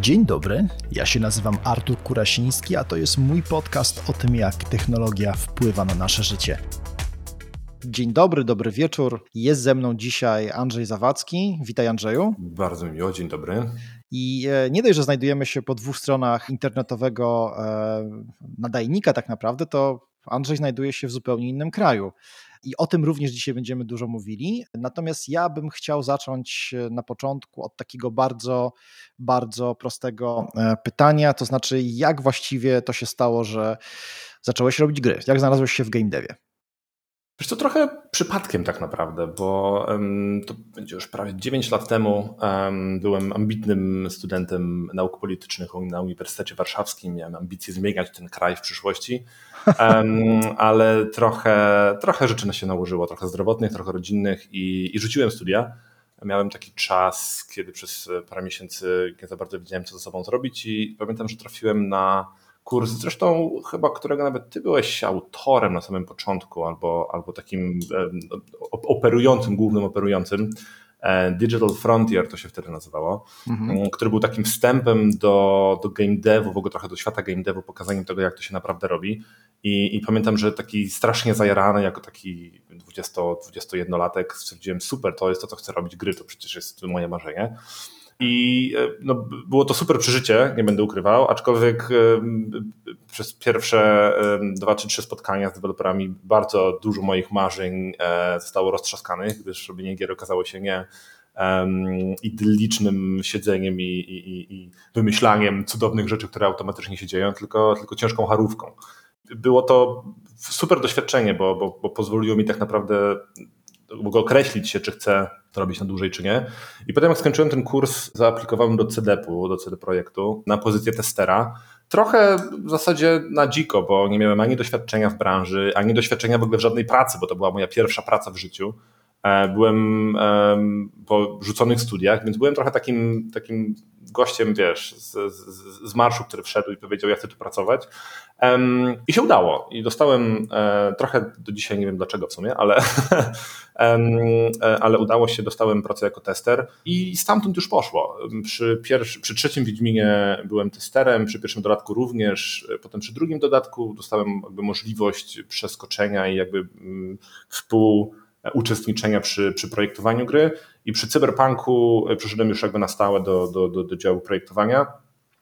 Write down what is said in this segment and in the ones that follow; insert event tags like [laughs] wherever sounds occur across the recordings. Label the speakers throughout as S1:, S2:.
S1: Dzień dobry, ja się nazywam Artur Kurasiński, a to jest mój podcast o tym, jak technologia wpływa na nasze życie. Dzień dobry, dobry wieczór. Jest ze mną dzisiaj Andrzej Zawadzki. Witaj Andrzeju.
S2: Bardzo mi miło, dzień dobry.
S1: I e, nie dość, że znajdujemy się po dwóch stronach internetowego e, nadajnika tak naprawdę, to Andrzej znajduje się w zupełnie innym kraju. I o tym również dzisiaj będziemy dużo mówili. Natomiast ja bym chciał zacząć e, na początku od takiego bardzo, bardzo prostego pytania, to znaczy jak właściwie to się stało, że zacząłeś robić gry? Jak znalazłeś się w game devie?
S2: Wiesz to trochę przypadkiem tak naprawdę, bo um, to będzie już prawie 9 lat temu. Um, byłem ambitnym studentem nauk politycznych na Uniwersytecie Warszawskim. Miałem ambicje zmieniać ten kraj w przyszłości, [laughs] um, ale trochę, trochę rzeczy się nałożyło, trochę zdrowotnych, trochę rodzinnych i, i rzuciłem studia. Miałem taki czas, kiedy przez parę miesięcy nie za bardzo wiedziałem, co ze sobą zrobić i pamiętam, że trafiłem na kurs, zresztą chyba którego nawet ty byłeś autorem na samym początku, albo, albo takim operującym, głównym operującym. E, Digital Frontier to się wtedy nazywało, mhm. Który był takim wstępem do, do game devu, w ogóle trochę do świata game devu, pokazaniem tego, jak to się naprawdę robi. I, i pamiętam, że taki strasznie zajarany, jako taki 20-21-latek, stwierdziłem, super, to jest to, co chcę robić, gry, to przecież jest moje marzenie. I e, no, było to super przeżycie, nie będę ukrywał, aczkolwiek e, przez pierwsze dwa czy trzy spotkania z deweloperami bardzo dużo moich marzeń e, zostało roztrzaskanych, gdyż robienie gier okazało się nie idyllicznym siedzeniem i, i, i, wymyślaniem cudownych rzeczy, które automatycznie się dzieją, tylko, tylko ciężką harówką. Było to super doświadczenie, bo, bo, bo pozwoliło mi tak naprawdę mogę określić się, czy chcę to robić na dłużej, czy nie. I potem jak skończyłem ten kurs, zaaplikowałem do CDP-u, do CD Projektu na pozycję testera. Trochę w zasadzie na dziko, bo nie miałem ani doświadczenia w branży, ani doświadczenia w ogóle w żadnej pracy, bo to była moja pierwsza praca w życiu. E, byłem po rzuconych studiach, więc byłem trochę takim, takim gościem, wiesz, z, z, z marszu, który wszedł i powiedział, ja chcę tu pracować. I się udało. I dostałem e, trochę do dzisiaj, nie wiem dlaczego w sumie, ale, [laughs] e, ale udało się, dostałem pracę jako tester i stamtąd już poszło. Przy, pierwszy, przy trzecim Wiedźminie byłem testerem, przy pierwszym dodatku również, potem przy drugim dodatku dostałem jakby możliwość przeskoczenia i jakby mm, uczestniczenia przy, przy projektowaniu gry i przy Cyberpunku przeszedłem już jakby na stałe do, do, do, do działu projektowania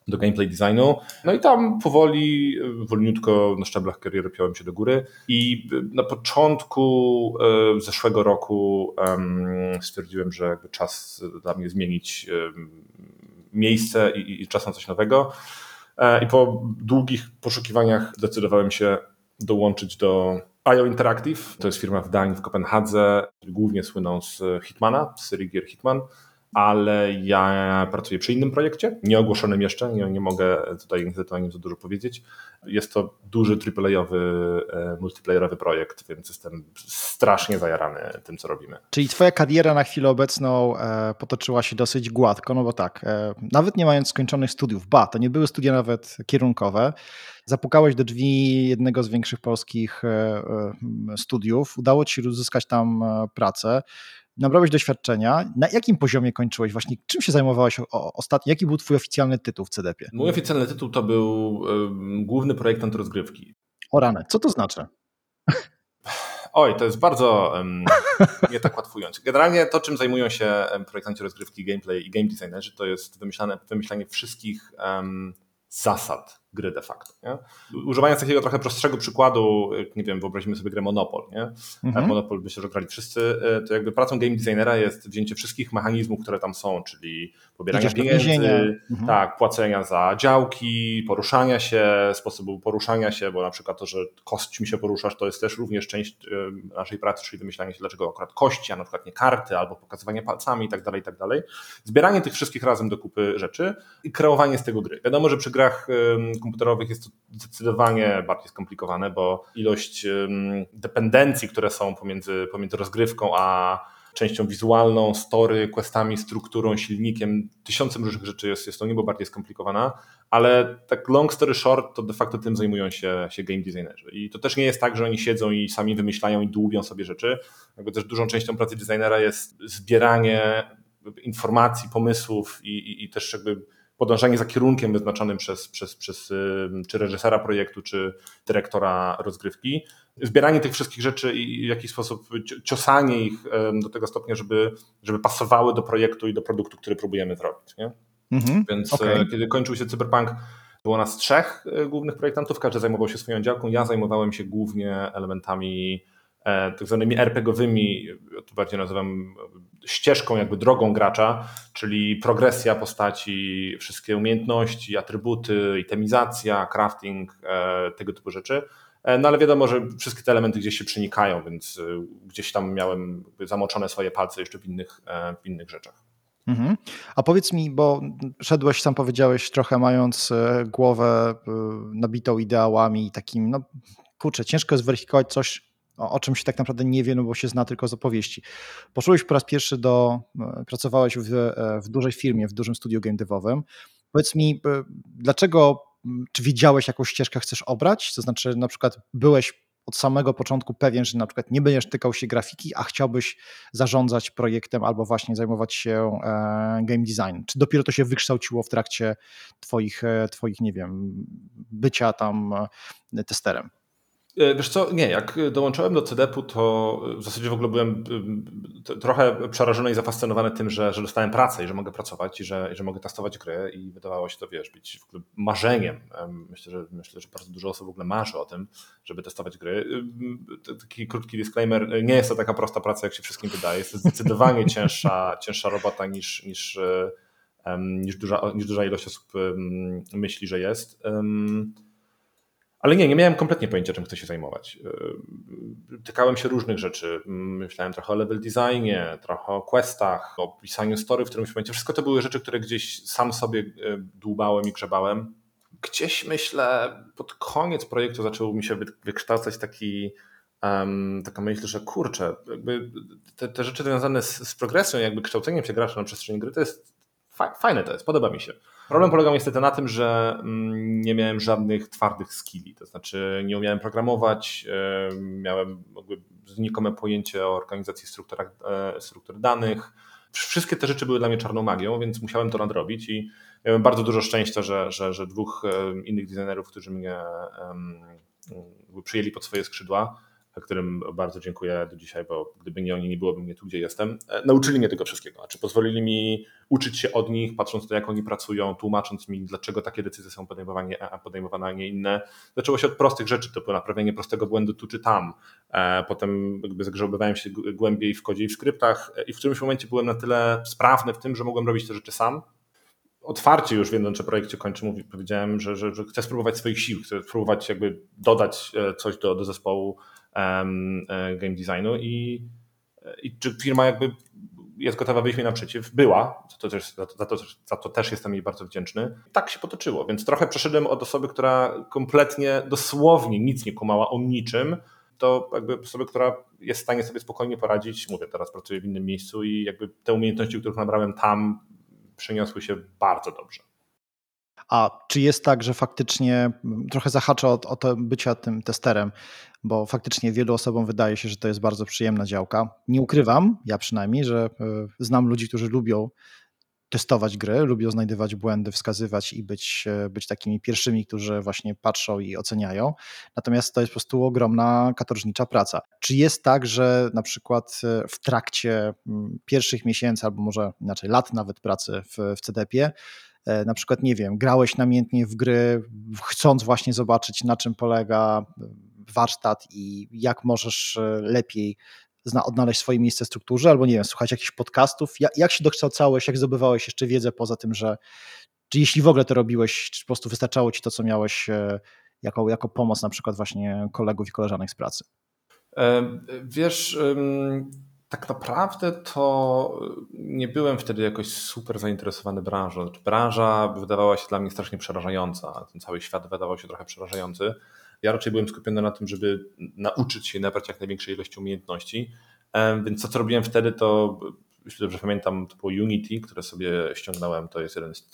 S2: do gameplay designu. No i tam powoli, wolniutko na szczeblach kariery piąłem się do góry i na początku e, zeszłego roku stwierdziłem, że jakby czas dla mnie zmienić miejsce i, i czas na coś nowego. E, I po długich poszukiwaniach zdecydowałem się dołączyć do IO Interactive. To jest firma w Danii, w Kopenhadze. Głównie słyną z Hitmana, z serii gier Hitman ale ja pracuję przy innym projekcie, nieogłoszonym jeszcze, nie, nie mogę tutaj niestety o nim za dużo powiedzieć. Jest to duży AAA-owy, e, multiplayerowy projekt, więc jestem strasznie zajarany tym, co robimy.
S1: Czyli twoja kariera na chwilę obecną e, potoczyła się dosyć gładko, no bo tak, e, nawet nie mając skończonych studiów, ba, to nie były studia nawet kierunkowe, zapukałeś do drzwi jednego z większych polskich studiów, udało ci się uzyskać tam pracę nabrałeś doświadczenia. Na jakim poziomie kończyłeś właśnie? Czym się zajmowałeś ostatnio? Jaki był twój oficjalny tytuł w CDP?
S2: Mój oficjalny tytuł to był główny projektant rozgrywki.
S1: O rany, co to znaczy?
S2: Oj, to jest bardzo um, [laughs] nie tak łatwujące. Generalnie to, czym zajmują się projektanci rozgrywki, gameplay i game designerzy, to jest wymyślane, wymyślanie wszystkich um, zasad gry de facto. Nie? Używając takiego trochę prostszego przykładu, nie wiem, wyobrazimy sobie grę Monopol. Nie? Mhm. Monopol myślę, że grali wszyscy, e, to jakby pracą game designera jest wzięcie wszystkich mechanizmów, które tam są, czyli pobierania pieniędzy, mhm. tak, płacenia za działki, poruszania się, sposobu poruszania się, bo na przykład to, że kośćmi się poruszasz, to jest też również część e, naszej pracy, czyli wymyślanie się, dlaczego akurat kości, a na przykład nie karty, albo pokazywanie palcami i tak dalej, i tak dalej. Zbieranie tych wszystkich razem do kupy rzeczy i kreowanie z tego gry. Wiadomo, że przy grach komputerowych jest to zdecydowanie bardziej skomplikowane, bo ilość dependencji, które są pomiędzy, pomiędzy rozgrywką a częścią wizualną, story, questami, strukturą, silnikiem, tysiącem różnych rzeczy jest, jest to niebo bardziej skomplikowana, ale tak long story short, to de facto tym zajmują się, się game designerzy. I to też nie jest tak, że oni siedzą i sami wymyślają i dłubią sobie rzeczy. Jakby też dużą częścią pracy designera jest zbieranie informacji, pomysłów i, i, i też jakby podążanie za kierunkiem wyznaczonym przez, przez, przez czy reżysera projektu, czy dyrektora rozgrywki. Zbieranie tych wszystkich rzeczy i w jakiś sposób ciosanie ich do tego stopnia, żeby, żeby pasowały do projektu i do produktu, który próbujemy zrobić. Nie? Mhm, Więc okay. kiedy kończył się Cyberpunk, było nas trzech głównych projektantów, każdy zajmował się swoją działką. Ja zajmowałem się głównie elementami E, tak zwanymi RPGowymi, ja to bardziej nazywam ścieżką, jakby drogą gracza, czyli progresja postaci, wszystkie umiejętności, atrybuty, itemizacja, crafting, e, tego typu rzeczy. E, no ale wiadomo, że wszystkie te elementy gdzieś się przenikają, więc gdzieś tam miałem zamoczone swoje palce jeszcze w innych, w innych rzeczach.
S1: Mhm. A powiedz mi, bo szedłeś, sam powiedziałeś, trochę mając głowę nabitą ideałami takim, no kurczę, ciężko zweryfikować coś, o, o czym się tak naprawdę nie wie, no bo się zna tylko z opowieści. Poszłeś po raz pierwszy do, e, pracowałeś w, e, w dużej firmie, w dużym studiu game devowym. Powiedz mi, e, dlaczego, czy wiedziałeś, jaką ścieżkę chcesz obrać? To znaczy, na przykład byłeś od samego początku pewien, że na przykład nie będziesz tykał się grafiki, a chciałbyś zarządzać projektem albo właśnie zajmować się game design? Czy dopiero to się wykształciło w trakcie twoich, twoich nie wiem, bycia tam testerem?
S2: E, wiesz co, nie, jak dołączyłem do CDP-u, to w zasadzie w ogóle byłem trochę przerażony i zafascynowany tym, że, że dostałem pracę i że mogę pracować i że, że mogę testować gry i wydawało się to, wiesz, być marzeniem. Myślę że, myślę, że bardzo dużo osób w ogóle marzy o tym, żeby testować gry. Taki krótki disclaimer, nie jest to taka prosta praca, jak się wszystkim wydaje. Jest to zdecydowanie [laughs] cięższa, cięższa robota niż, niż, niż, duża, niż duża ilość osób myśli, że jest. Ale nie, nie miałem kompletnie pojęcia, czym chcę się zajmować. Yy, tykałem się różnych rzeczy. Myślałem trochę o level designie, trochę o questach, o pisaniu story w którymś momencie. Wszystko to były rzeczy, które gdzieś sam sobie yy, dłubałem i grzebałem. Gdzieś myślę, pod koniec projektu zaczął mi się wykształcać taki, um, taka myśl, że kurczę, te, te rzeczy związane z, z progresją, jakby kształceniem się gracza na przestrzeni gry, to jest fajne, to jest, podoba mi się. Problem polegał niestety na tym, że mm, nie miałem żadnych twardych skilli, to znaczy nie umiałem programować, miałem znikome pojęcie o organizacji e, struktur danych. Wszystkie te rzeczy były dla mnie czarną magią, więc musiałem to nadrobić i miałem bardzo dużo szczęścia, że, że, że dwóch innych designerów, którzy mnie przyjęli pod swoje skrzydła, którym bardzo dziękuję do dzisiaj, bo gdyby nie oni, nie byłoby mnie tu, gdzie jestem. E, nauczyli mnie tego wszystkiego, znaczy pozwolili mi uczyć się od nich, patrząc to, jak oni pracują, tłumacząc mi, dlaczego takie decyzje są podejmowane, a podejmowane, a nie inne. Zaczęło się od prostych rzeczy, typu naprawienie prostego błędu tu czy tam. E, potem jakby zagrzebywałem się głębiej w kodzie i w skryptach e, i w którymś momencie byłem na tyle sprawny w tym, że mogłem robić te rzeczy sam, otwarcie już wiedząc, że projekcie kończy, mówi, powiedziałem, że, że, że, chcę spróbować swoich sił, chcę spróbować jakby dodać coś do, do zespołu E, game designu i, i czy firma jakby jest gotowa wyjść mi naprzeciw. Była, za to, też, za, to, za to też jestem jej bardzo wdzięczny. Tak się potoczyło, więc trochę przeszedłem od osoby, która kompletnie, dosłownie nic nie kumała o niczym, do jakby osoby, która jest w stanie sobie spokojnie poradzić. Mówię, teraz pracuję w innym miejscu i jakby te umiejętności, których nabrałem tam, przeniosły się bardzo dobrze.
S1: A czy jest tak, że faktycznie trochę zahacza o, o to bycia tym testerem, bo faktycznie wielu osobom wydaje się, że to jest bardzo przyjemna działka. Nie ukrywam, ja przynajmniej, że e, znam ludzi, którzy lubią testować gry, lubią znajdywać błędy, wskazywać i być, e, być takimi pierwszymi, którzy właśnie patrzą i oceniają. Natomiast to jest po prostu ogromna katorżnicza praca. Czy jest tak, że na przykład e, w trakcie pierwszych miesięcy, albo może inaczej lat nawet pracy w, w CDP-ie, na przykład, nie wiem, grałeś namiętnie w gry, chcąc właśnie zobaczyć, na czym polega warsztat i jak możesz e, lepiej odnaleźć swoje miejsce w strukturze, albo nie wiem, słuchać jakichś podcastów. Jak, jak się dokształcałeś, jak zdobywałeś jeszcze wiedzę poza tym, że czy jeśli w ogóle to robiłeś, czy po prostu wystarczało ci to, co miałeś e, jako, jako pomoc na przykład właśnie kolegów i koleżanek z pracy?
S2: E, wiesz, tak naprawdę to nie byłem wtedy jakoś super zainteresowany branżą. Znaczy, branża wydawała się dla mnie strasznie przerażająca. Ten cały świat wydawał się trochę przerażający. Ja raczej byłem skupiony na tym, żeby nauczyć się nabrać jak największej ilości umiejętności. Więc to, co robiłem wtedy, to jeśli dobrze pamiętam, to było Unity, które sobie ściągnąłem. To jest jeden z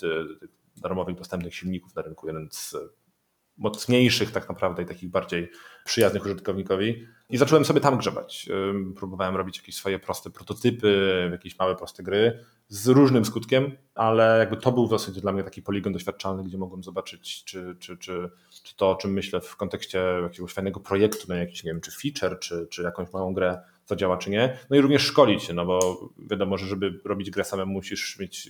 S2: darmowych dostępnych silników na rynku, jeden z mocniejszych tak naprawdę i takich bardziej przyjaznych użytkownikowi. I zacząłem sobie tam grzebać. Próbowałem robić jakieś swoje proste prototypy, jakieś małe proste gry z różnym skutkiem, ale jakby to był dosyć dla mnie taki poligon doświadczalny, gdzie mogłem zobaczyć, czy, czy, czy, czy to, o czym myślę w kontekście jakiegoś fajnego projektu, no jakiś, nie wiem, czy feature, czy, czy jakąś małą grę zadziała, czy nie. No i również szkolić się, no bo wiadomo, że żeby robić grę samemu musisz mieć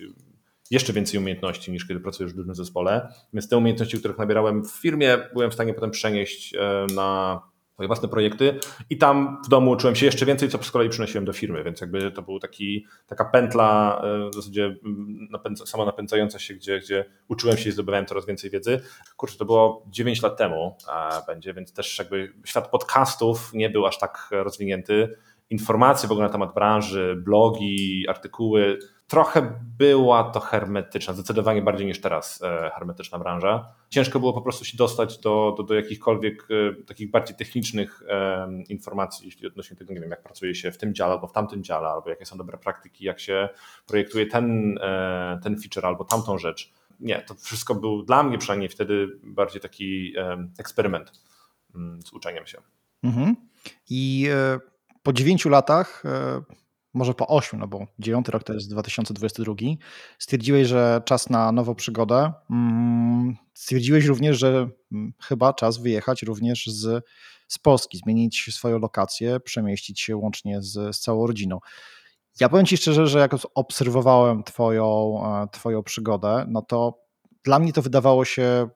S2: jeszcze więcej umiejętności niż kiedy pracujesz w dużym zespole. Więc te umiejętności, których nabierałem w firmie, byłem w stanie potem przenieść e, na moje własne projekty i tam w domu uczyłem się jeszcze więcej, co z kolei przynosiłem do firmy, więc jakby to był taki, taka pętla e, w zasadzie mm, napędza, sama napędzająca się, gdzie, gdzie uczyłem się i zdobywałem coraz więcej wiedzy. Kurczę, to było 9 lat temu będzie, więc też jakby świat podcastów nie był aż tak rozwinięty. Informacje w ogóle na temat branży, blogi, artykuły, trochę była to hermetyczna, zdecydowanie bardziej niż teraz e, hermetyczna branża. Ciężko było po prostu się dostać do, do, do jakichkolwiek e, takich bardziej technicznych e, informacji, jeśli odnośnie tego, nie wiem, jak pracuje się w tym dziale albo w tamtym dziale, albo jakie są dobre praktyki, jak się projektuje ten, ten feature albo tamtą rzecz. Nie, to wszystko był dla mnie przynajmniej wtedy bardziej taki eksperyment mm, z uczeniem się. Mhm.
S1: I po dziewięciu latach może po 8, no bo dziewiąty rok to jest 2022, stwierdziłeś, że czas na nową przygodę. Mm, stwierdziłeś również, że mm, chyba czas wyjechać również z, z Polski, zmienić swoją lokację, przemieścić się łącznie z, z całą rodziną. Ja powiem Ci szczerze, że jak obserwowałem twoją, e, twoją przygodę, no to dla mnie to wydawało się e,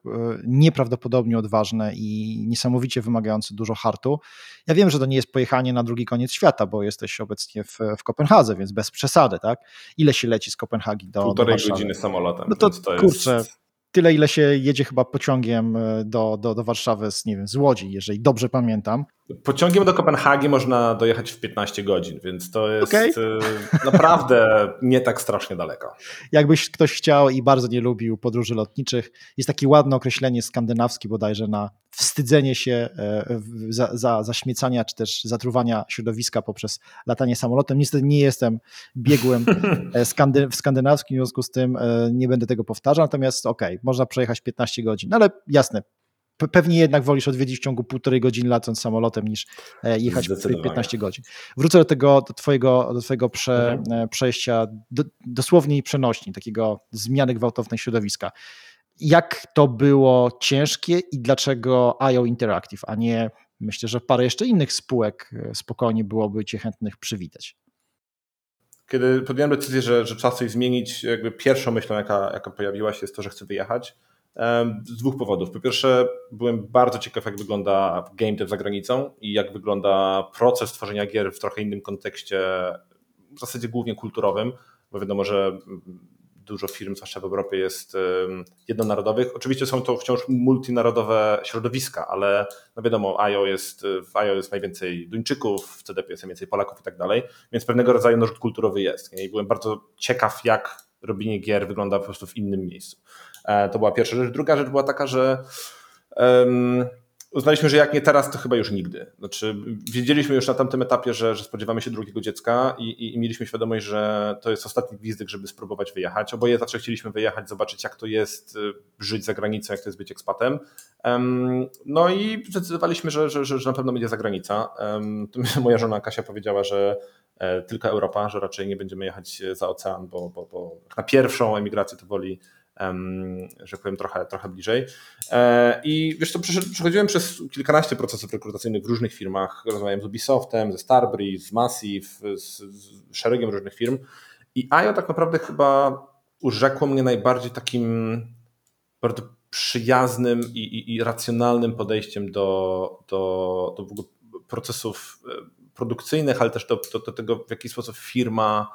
S1: nieprawdopodobnie odważne i niesamowicie wymagające dużo hartu. Ja wiem, że to nie jest pojechanie na drugi koniec świata, bo jesteś obecnie w, w Kopenhadze, więc bez przesady, tak? Ile się leci z Kopenhagi do
S2: Półtorej
S1: do
S2: godziny samolotem.
S1: No to, to kurczę, jest tyle, ile się jedzie chyba pociągiem e, do, do, do Warszawy z, nie wiem, z Łodzi, jeżeli dobrze pamiętam.
S2: Pociągiem do Kopenhagi można dojechać w 15 godzin, więc to jest okay. naprawdę nie tak strasznie daleko.
S1: Jakbyś ktoś chciał i bardzo nie lubił podróży lotniczych, jest takie ładne określenie skandynawskie bodajże na wstydzenie się e, za, za, za śmiecania czy też zatruwania środowiska poprzez latanie samolotem. Niestety nie jestem biegłym [laughs] e, skandy, w skandynawskim, w związku z tym nie będę tego powtarzał, natomiast okej, okay, można przejechać 15 godzin, no ale jasne, pewnie jednak wolisz odwiedzić w ciągu półtorej godziny lecąc samolotem niż e, jechać 15 godzin. Wrócę do tego, do twojego, do twojego prze, mhm. E, przejścia do, dosłownie i przenośni, takiego zmiany gwałtownej środowiska. Jak to było ciężkie i dlaczego IO Interactive, a nie myślę, że parę jeszcze innych spółek e, spokojnie byłoby cię chętnych przywitać?
S2: Kiedy podjąłem decyzję, że, że czas coś zmienić, jakby pierwszą myślą, jaka, jaka pojawiła się, jest to, że chcę wyjechać. Z dwóch powodów. Po pierwsze, byłem bardzo ciekaw, jak wygląda game dev za granicą i jak wygląda proces tworzenia gier w trochę innym kontekście, w zasadzie głównie kulturowym, bo wiadomo, że dużo firm, zwłaszcza w Europie, jest jednonarodowych. Oczywiście są to wciąż multinarodowe środowiska, ale no wiadomo, IO jest, w IO jest najwięcej Duńczyków, w CDP jest najwięcej Polaków i tak dalej, więc pewnego rodzaju narzut kulturowy jest. I byłem bardzo ciekaw, jak robienie gier wygląda po prostu w innym miejscu. E, to była pierwsza rzecz. Druga rzecz była taka, że um, uznaliśmy, że jak nie teraz, to chyba już nigdy. Znaczy, wiedzieliśmy już na tamtym etapie, że, że spodziewamy się drugiego dziecka i, i, i, mieliśmy świadomość, że to jest ostatni gwizdek, żeby spróbować wyjechać. Oboje zawsze chcieliśmy wyjechać, zobaczyć jak to jest y, żyć za granicą, jak to jest być ekspatem. Um, no i zdecydowaliśmy, że, że, że, na pewno będzie zagranica. Um, moja żona Kasia powiedziała, że e, tylko Europa, że raczej nie będziemy jechać za ocean, bo, bo, bo na pierwszą emigrację to woli że powiem, trochę, trochę bliżej. E, I wiesz co, przechodziłem przez kilkanaście procesów rekrutacyjnych w różnych firmach. Rozmawiałem z Ubisoftem, ze Starbreeze, z Massive, z, z szeregiem różnych firm. I IO tak naprawdę chyba urzekło mnie najbardziej takim bardzo przyjaznym i, i, i racjonalnym podejściem do, do, do procesów e, produkcyjnych, ale też do, do, do tego, w jaki sposób firma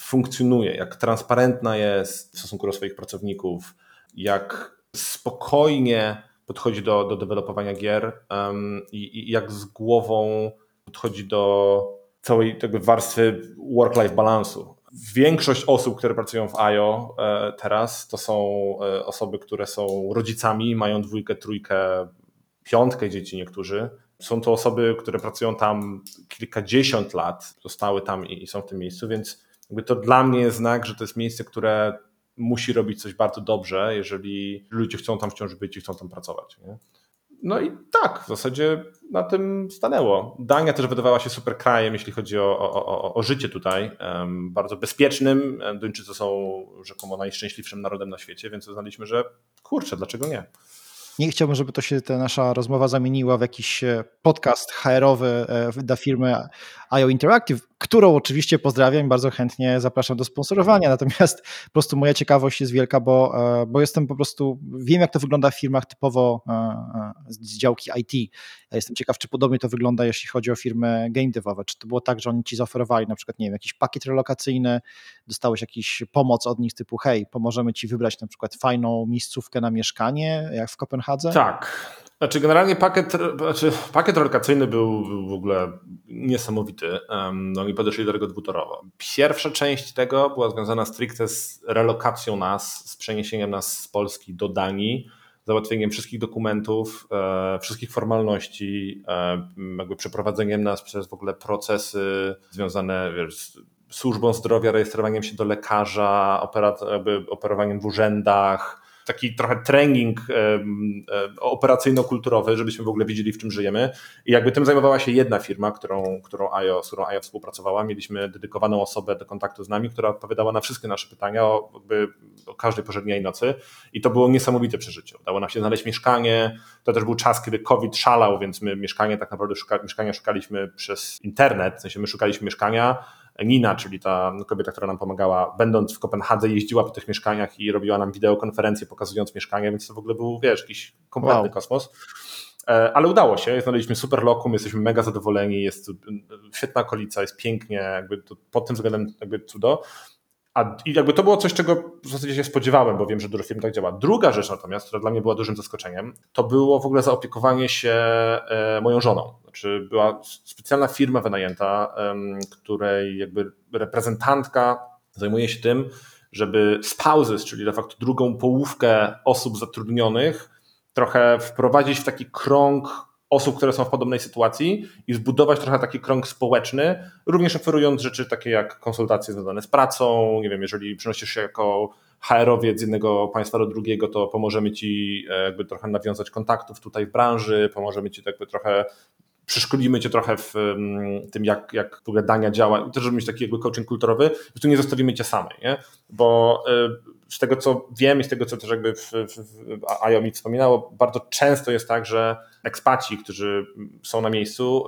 S2: funkcjonuje, jak transparentna jest w stosunku do swoich pracowników, jak spokojnie podchodzi do, do dewelopowania gier um, i, i, jak z głową podchodzi do całej tego warstwy work-life balansu. Większość osób, które pracują w IO e, teraz, to są e, osoby, które są rodzicami, mają dwójkę, trójkę, piątkę dzieci niektórzy. Są to osoby, które pracują tam kilkadziesiąt lat, zostały tam i są w tym miejscu, więc jakby to dla mnie jest znak, że to jest miejsce, które musi robić coś bardzo dobrze, jeżeli ludzie chcą tam wciąż być i chcą tam pracować. Nie? No i tak, w zasadzie na tym stanęło. Dania też wydawała się super krajem, jeśli chodzi o, o, o, o życie tutaj. Um, bardzo bezpiecznym. Duńczycy są rzekomo najszczęśliwszym narodem na świecie, więc uznaliśmy, że kurczę, dlaczego nie?
S1: Nie chciałbym, żeby to się ta nasza rozmowa zamieniła w jakiś e, podcast HR-owy e, dla firmy IO Interactive, którą oczywiście pozdrawiam i bardzo chętnie zapraszam do sponsorowania. Natomiast po prostu moja ciekawość jest wielka, bo, e, bo jestem po prostu, wiem jak to wygląda w firmach typowo z działki IT. Ja jestem ciekaw, czy podobnie to wygląda, jeśli chodzi o firmy game devowe. Czy to było tak, że oni ci zaoferowali na przykład, nie wiem, jakiś pakiet relokacyjny, dostałeś jakiś pomoc od nich typu, hej, pomożemy ci wybrać na przykład fajną miejscówkę na mieszkanie, jak w Kopenhadze?
S2: Tak. Znaczy generalnie pakiet, znaczy pakiet relokacyjny był, był w ogóle niesamowity. No i podeszli do tego dwutorowo. Pierwsza część tego była związana stricte z relokacją nas, z przeniesieniem nas z Polski do Danii załatwieniem wszystkich dokumentów, e, wszystkich formalności, e, jakby przeprowadzeniem nas przez w ogóle procesy związane wiesz, z służbą zdrowia, rejestrowaniem się do lekarza, jakby operowaniem w urzędach, taki trochę training operacyjno-kulturowy, żebyśmy w ogóle wiedzieli, w czym żyjemy. I jakby tym zajmowała się jedna firma, którą, którą AIO, z którą AIO współpracowała. Mieliśmy dedykowaną osobę do kontaktu z nami, która odpowiadała na wszystkie nasze pytania o, jakby, o każdej porze dnia i nocy. I to było niesamowite przeżycie. Udało nam się znaleźć mieszkanie. To też był czas, kiedy COVID szalał, więc my mieszkanie tak naprawdę szuka, mieszkania szukaliśmy przez internet. W sensie my szukaliśmy mieszkania Nina, czyli ta kobieta, która nam pomagała, będąc w Kopenhadze, jeździła po tych mieszkaniach i robiła nam wideokonferencje pokazując mieszkanie, więc to w ogóle był, wiesz, jakiś kompletny wow. kosmos. E, ale udało się, znaleźliśmy super lokum, jesteśmy mega zadowoleni, jest świetna okolica, jest pięknie, jakby pod tym względem jakby cudo. A i jakby to było coś, czego w zasadzie się spodziewałem, bo wiem, że dużo firm tak działa. Druga rzecz natomiast, która dla mnie była dużym zaskoczeniem, to było w ogóle zaopiekowanie się e, moją żoną. Znaczy była specjalna firma wynajęta, której jakby reprezentantka zajmuje się tym, żeby spouses, czyli de facto drugą połówkę osób zatrudnionych, trochę wprowadzić w taki krąg osób, które są w podobnej sytuacji i zbudować trochę taki krąg społeczny, również oferując rzeczy takie jak konsultacje związane z pracą, nie wiem, jeżeli przynosisz się jako HR-owiec z jednego państwa do drugiego, to pomożemy ci e, jakby trochę nawiązać kontaktów tutaj w branży, pomożemy ci jakby trochę przeszkolimy cię trochę w tym, jak, jak w ogóle dania działa, też żeby mieć taki jakby coaching kulturowy, że tu nie zostawimy cię samej, nie? bo y, z tego co wiem i z tego co też jakby w, AIO mi wspominało, bardzo często jest tak, że ekspaci, którzy są na miejscu,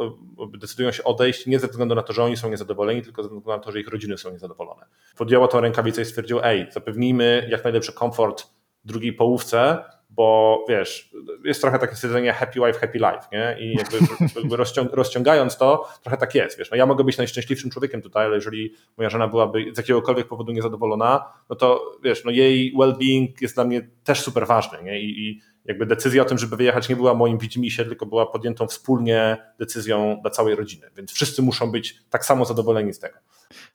S2: y, decydują się odejść nie ze względu na to, że oni są niezadowoleni, tylko ze względu na to, że ich rodziny są niezadowolone. Podjęła tą rękawicę i stwierdził, ej, zapewnijmy jak najlepszy komfort drugiej połówce, bo wiesz, jest trochę takie stwierdzenie happy wife, happy life, nie? I jakby, [laughs] jakby rozciągając to, trochę tak jest, wiesz, no ja mogę być najszczęśliwszym człowiekiem tutaj, ale jeżeli moja żona byłaby z jakiegokolwiek powodu niezadowolona, no to wiesz, no jej well-being jest dla mnie też super ważny, nie? I, i jakby decyzja o tym, żeby wyjechać nie była moim widzimisię, tylko była podjętą wspólnie decyzją dla całej rodziny, więc wszyscy muszą być tak samo zadowoleni z tego.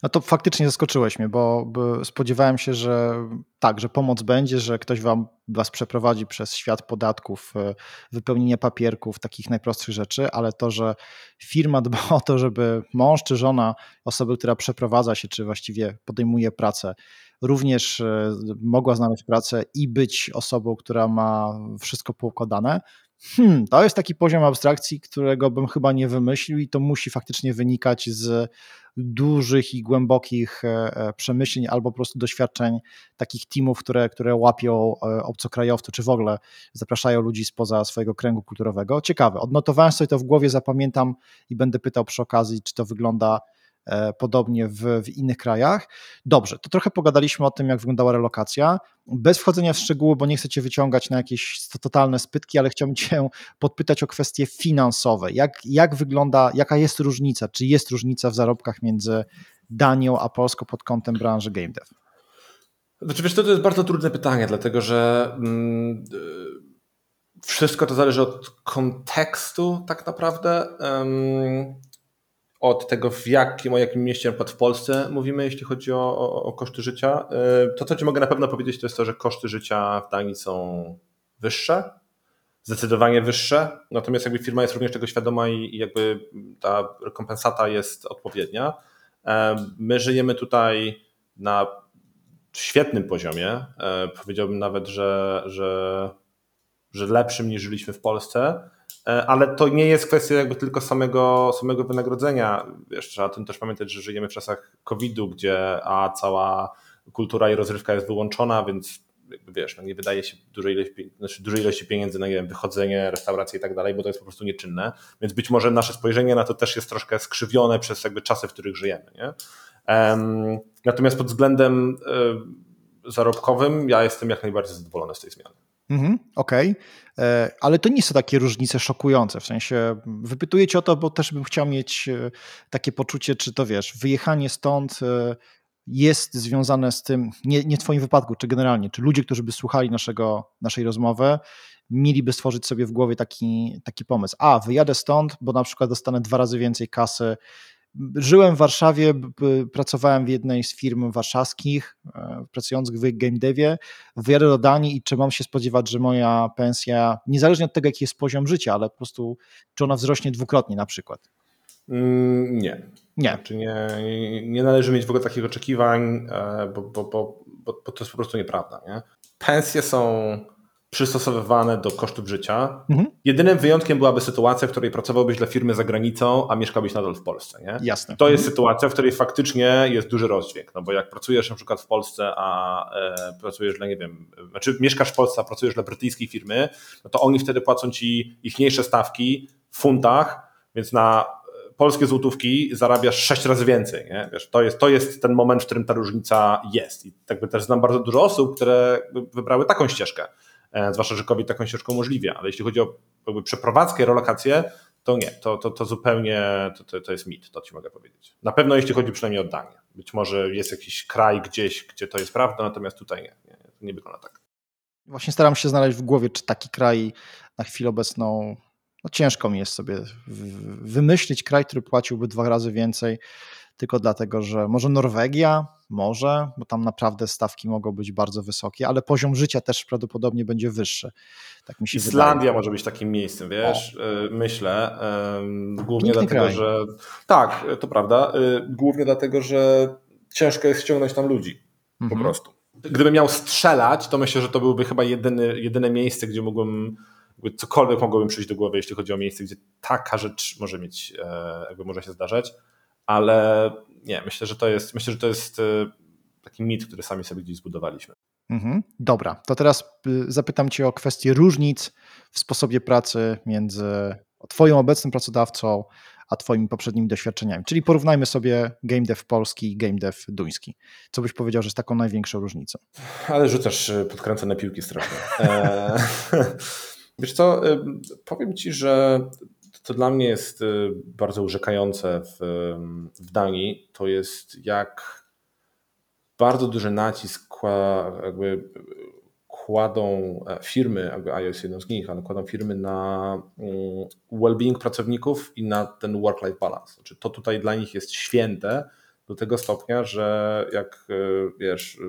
S1: No to faktycznie zaskoczyłeś mnie, bo spodziewałem się, że tak, że pomoc będzie, że ktoś wam, was przeprowadzi przez świat podatków, e, wypełnienie papierków, takich najprostszych rzeczy, ale to, że firma dba o to, żeby mąż czy żona osoby, która przeprowadza się, czy właściwie podejmuje pracę, również e, mogła znaleźć pracę i być osobą, która ma wszystko poukładane, Hmm, to jest taki poziom abstrakcji, którego bym chyba nie wymyślił, i to musi faktycznie wynikać z dużych i głębokich e, e, przemyśleń albo po prostu doświadczeń takich teamów, które, które łapią obcokrajowców, czy w ogóle zapraszają ludzi spoza swojego kręgu kulturowego. Ciekawe, odnotowałem sobie to w głowie, zapamiętam i będę pytał przy okazji, czy to wygląda podobnie w, w, innych krajach. Dobrze, to trochę pogadaliśmy o tym, jak wyglądała relokacja. Bez wchodzenia w szczegóły, bo nie chcę Cię wyciągać na jakieś totalne spytki, ale chciałbym [laughs] Cię podpytać o kwestie finansowe. Jak, jak wygląda, jaka jest różnica, czy jest różnica w zarobkach między Danią a Polską pod kątem branży game dev?
S2: Znaczy, wiesz, to, to jest bardzo trudne pytanie, dlatego że mm, wszystko to zależy od kontekstu tak naprawdę od tego, w jakim, o jakim mieście na w Polsce mówimy, jeśli chodzi o, o, o, koszty życia. E, to, co Ci mogę na pewno powiedzieć, to jest to, że koszty życia w Danii są wyższe, zdecydowanie wyższe, natomiast jakby firma jest również tego świadoma i, i jakby ta rekompensata jest odpowiednia. E, my żyjemy tutaj na świetnym poziomie. E, powiedziałbym nawet, że, że, że lepszym niż żyliśmy w Polsce. E, ale to nie jest kwestia jakby tylko samego, samego wynagrodzenia. Wiesz, trzeba o tym też pamiętać, że żyjemy w czasach COVID-u, gdzie a cała kultura i rozrywka jest wyłączona, więc wiesz, no nie wydaje się dużej ilości, znaczy dużej ilości pieniędzy na nie wiem, wychodzenie, restauracje i tak dalej, bo to jest po prostu nieczynne. Więc być może nasze spojrzenie na to też jest troszkę skrzywione przez jakby czasy, w których żyjemy. Nie? Um, natomiast pod względem y, zarobkowym ja jestem jak najbardziej zadowolony z tej zmiany.
S1: Mhm, Okej, okay. E, ale to nie są takie różnice szokujące. W sensie wypytuję cię o to, bo też bym chciał mieć e, takie poczucie, czy to wiesz, wyjechanie stąd e, jest związane z tym, nie, nie w Twoim wypadku, czy generalnie, czy ludzie, którzy by słuchali naszego, naszej rozmowy, mieliby stworzyć sobie w głowie taki, taki pomysł. A, wyjadę stąd, bo na przykład dostanę dwa razy więcej kasy. Żyłem w Warszawie, pracowałem w jednej z firm warszawskich, e, pracujących w game devie. Wyjadę do Danii i czy mam się spodziewać, że moja pensja, niezależnie od tego, jaki jest poziom życia, ale po prostu, czy ona wzrośnie dwukrotnie na przykład?
S2: Mm, nie.
S1: Nie.
S2: Znaczy nie, nie należy mieć w ogóle takich oczekiwań, e, bo, bo, bo, bo, to jest po prostu nieprawda. Nie? Pensje są przystosowywane do kosztów życia. Mhm. Jedynym wyjątkiem byłaby sytuacja, w której pracowałbyś dla firmy za granicą, a mieszkałbyś nadal w Polsce. Nie?
S1: Jasne.
S2: To jest mhm. sytuacja, w której faktycznie jest duży rozdźwięk, no bo jak pracujesz na przykład w Polsce, a e, pracujesz dla, nie wiem, znaczy mieszkasz w Polsce, a pracujesz dla brytyjskiej firmy, no to oni wtedy płacą ci ichniejsze stawki w funtach, więc na polskie złotówki zarabiasz sześć razy więcej. Nie? Wiesz, to, jest, to jest ten moment, w którym ta różnica jest. I jakby też znam bardzo dużo osób, które wybrały taką ścieżkę. E, zwłaszcza, że COVID taką ścieżkę umożliwia. Ale jeśli chodzi o jakby przeprowadzkę, relokację, to nie, to, to, to zupełnie to, to, to jest mit, to ci mogę powiedzieć. Na pewno jeśli chodzi przynajmniej o Danię. Być może jest jakiś kraj gdzieś, gdzie to jest prawda, natomiast tutaj nie, nie, nie wygląda tak.
S1: Właśnie staram się znaleźć w głowie, czy taki kraj na chwilę obecną no ciężko mi jest sobie wymyślić kraj, który płaciłby dwa razy więcej, tylko dlatego, że może Norwegia, może, bo tam naprawdę stawki mogą być bardzo wysokie, ale poziom życia też prawdopodobnie będzie wyższy. Tak mi się
S2: Islandia
S1: wydaje.
S2: może być takim miejscem, wiesz, o. Y, myślę. Głównie Piękny dlatego, kraj. że. Tak, to prawda. Y, głównie dlatego, że ciężko jest ściągnąć tam ludzi. Mhm. Po prostu. Gdybym miał strzelać, to myślę, że to byłby chyba jedyny, jedyne miejsce, gdzie mógłbym cokolwiek mogłoby przyjść do głowy, jeśli chodzi o miejsce, gdzie taka rzecz może mieć, e, jakby może się zdarzać, ale nie, myślę, że to jest, myślę, że to jest e, taki mit, który sami sobie gdzieś zbudowaliśmy.
S1: Mhm. Dobra, to teraz y, zapytam Cię o kwestię różnic w sposobie pracy między Twoim obecnym pracodawcą a Twoimi poprzednimi doświadczeniami. Czyli porównajmy sobie game dev polski i game dev duński. Co byś powiedział, że jest taką największą różnicą?
S2: Ale rzucasz e, podkręcone piłki strasznie. [laughs] Wiesz co, powiem Ci, że to dla mnie jest y, bardzo urzekające w, w Danii. To jest jak bardzo duży nacisk jakby kładą e, firmy, jakby jest jedną z nich, ale kładą firmy na mm, well-being pracowników i na ten work-life balance. Znaczy to tutaj dla nich jest święte do tego stopnia, że jak y, wiesz, y,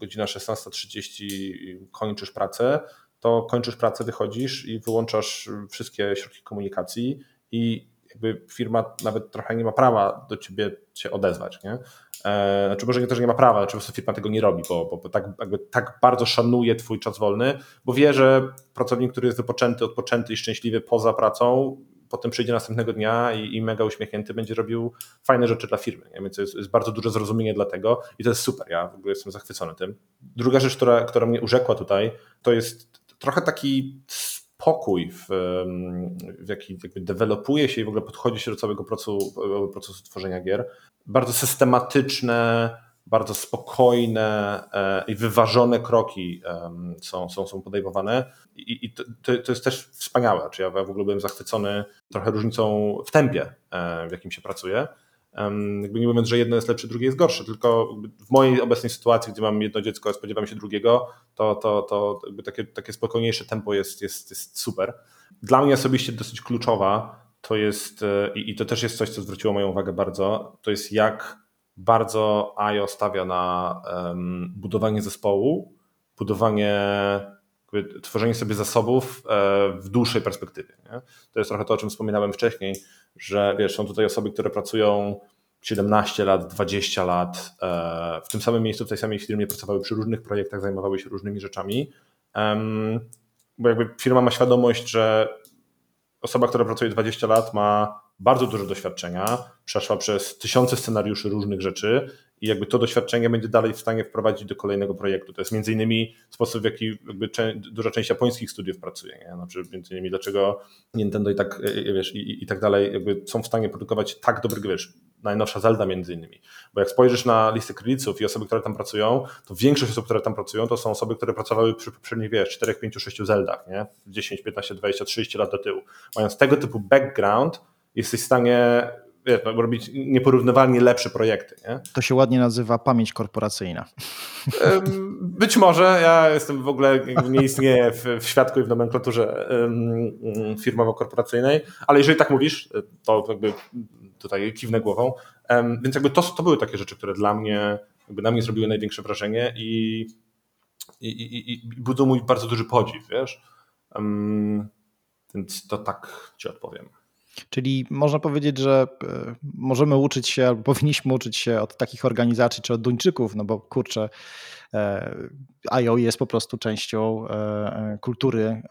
S2: godzina 16.30 kończysz pracę, to kończysz pracę, wychodzisz i wyłączasz wszystkie środki komunikacji i jakby firma nawet trochę nie ma prawa do ciebie się odezwać. Nie? E, znaczy może nie to, że nie ma prawa, znaczy po prostu firma tego nie robi, bo, bo, bo tak, jakby tak bardzo szanuje twój czas wolny, bo wie, że pracownik, który jest wypoczęty, odpoczęty i szczęśliwy poza pracą, potem przyjdzie następnego dnia i, i, mega uśmiechnięty będzie robił fajne rzeczy dla firmy. Nie? Więc jest, jest, bardzo duże zrozumienie dla tego i to jest super. Ja w ogóle jestem zachwycony tym. Druga rzecz, która, która mnie urzekła tutaj, to jest trochę taki spokój, w, w jaki jakby dewelopuje się i w ogóle podchodzi się do całego procesu, procesu tworzenia gier. Bardzo systematyczne, bardzo spokojne e, i wyważone kroki są, są, są podejmowane i, i to, to, jest też wspaniałe. Czy ja w ogóle byłem zachwycony trochę różnicą w tempie, e, w jakim się pracuje. Jakby nie mówiąc, że jedno jest lepsze, drugie jest gorsze, tylko w mojej obecnej sytuacji, gdzie mam jedno dziecko, a spodziewam się drugiego, to, to, to takie, takie spokojniejsze tempo jest, jest, jest super. Dla mnie osobiście dosyć kluczowa to jest, e, i to też jest coś, co zwróciło moją uwagę bardzo, to jest jak bardzo IO stawia na um, budowanie zespołu, budowanie, tworzenie sobie zasobów e, w dłuższej perspektywie. Nie? To jest trochę to, o czym wspominałem wcześniej, że wiesz, są tutaj osoby, które pracują 17 lat, 20 lat e, w tym samym miejscu, w tej samej firmie pracowały przy różnych projektach, zajmowały się różnymi rzeczami. Bo jakby firma ma świadomość, że osoba, która pracuje 20 lat, ma bardzo dużo doświadczenia, przeszła przez tysiące scenariuszy różnych rzeczy i jakby to doświadczenie będzie dalej w stanie wprowadzić do kolejnego projektu. To jest między innymi sposób, w jaki duża część japońskich studiów pracuje. Nie? Znaczy, między innymi dlaczego Nintendo i tak, e, e, wiesz, i, i tak dalej jakby są w stanie produkować tak dobry, wiesz, najnowsza Zelda między innymi. Bo jak spojrzysz na listę kredytów i osoby, które tam pracują, to większość osób, które tam pracują, to są osoby, które pracowały przy poprzednich, wiesz, 4, 5, 6 Zeldach, nie? 10, 15, 20, 30 lat do tyłu. Mając tego typu background, jesteś w stanie wiesz, no, robić nieporównywalnie lepsze projekty. Nie?
S1: To się ładnie nazywa pamięć korporacyjna.
S2: Być może. Ja jestem w ogóle, nie istnieję w, w świadku i w nomenklaturze firmowo-korporacyjnej, ale jeżeli tak mówisz, to jakby tutaj kiwnę głową. Więc jakby to, to były takie rzeczy, które dla mnie, jakby na mnie zrobiły największe wrażenie i, i, i, i budzą mój bardzo duży podziw, wiesz. Więc to tak ci odpowiem.
S1: Czyli można powiedzieć, że e, możemy uczyć się, albo [laughs] powinniśmy uczyć się od takich organizacji czy od Duńczyków, no bo kurczę, e, IO jest po prostu częścią e, kultury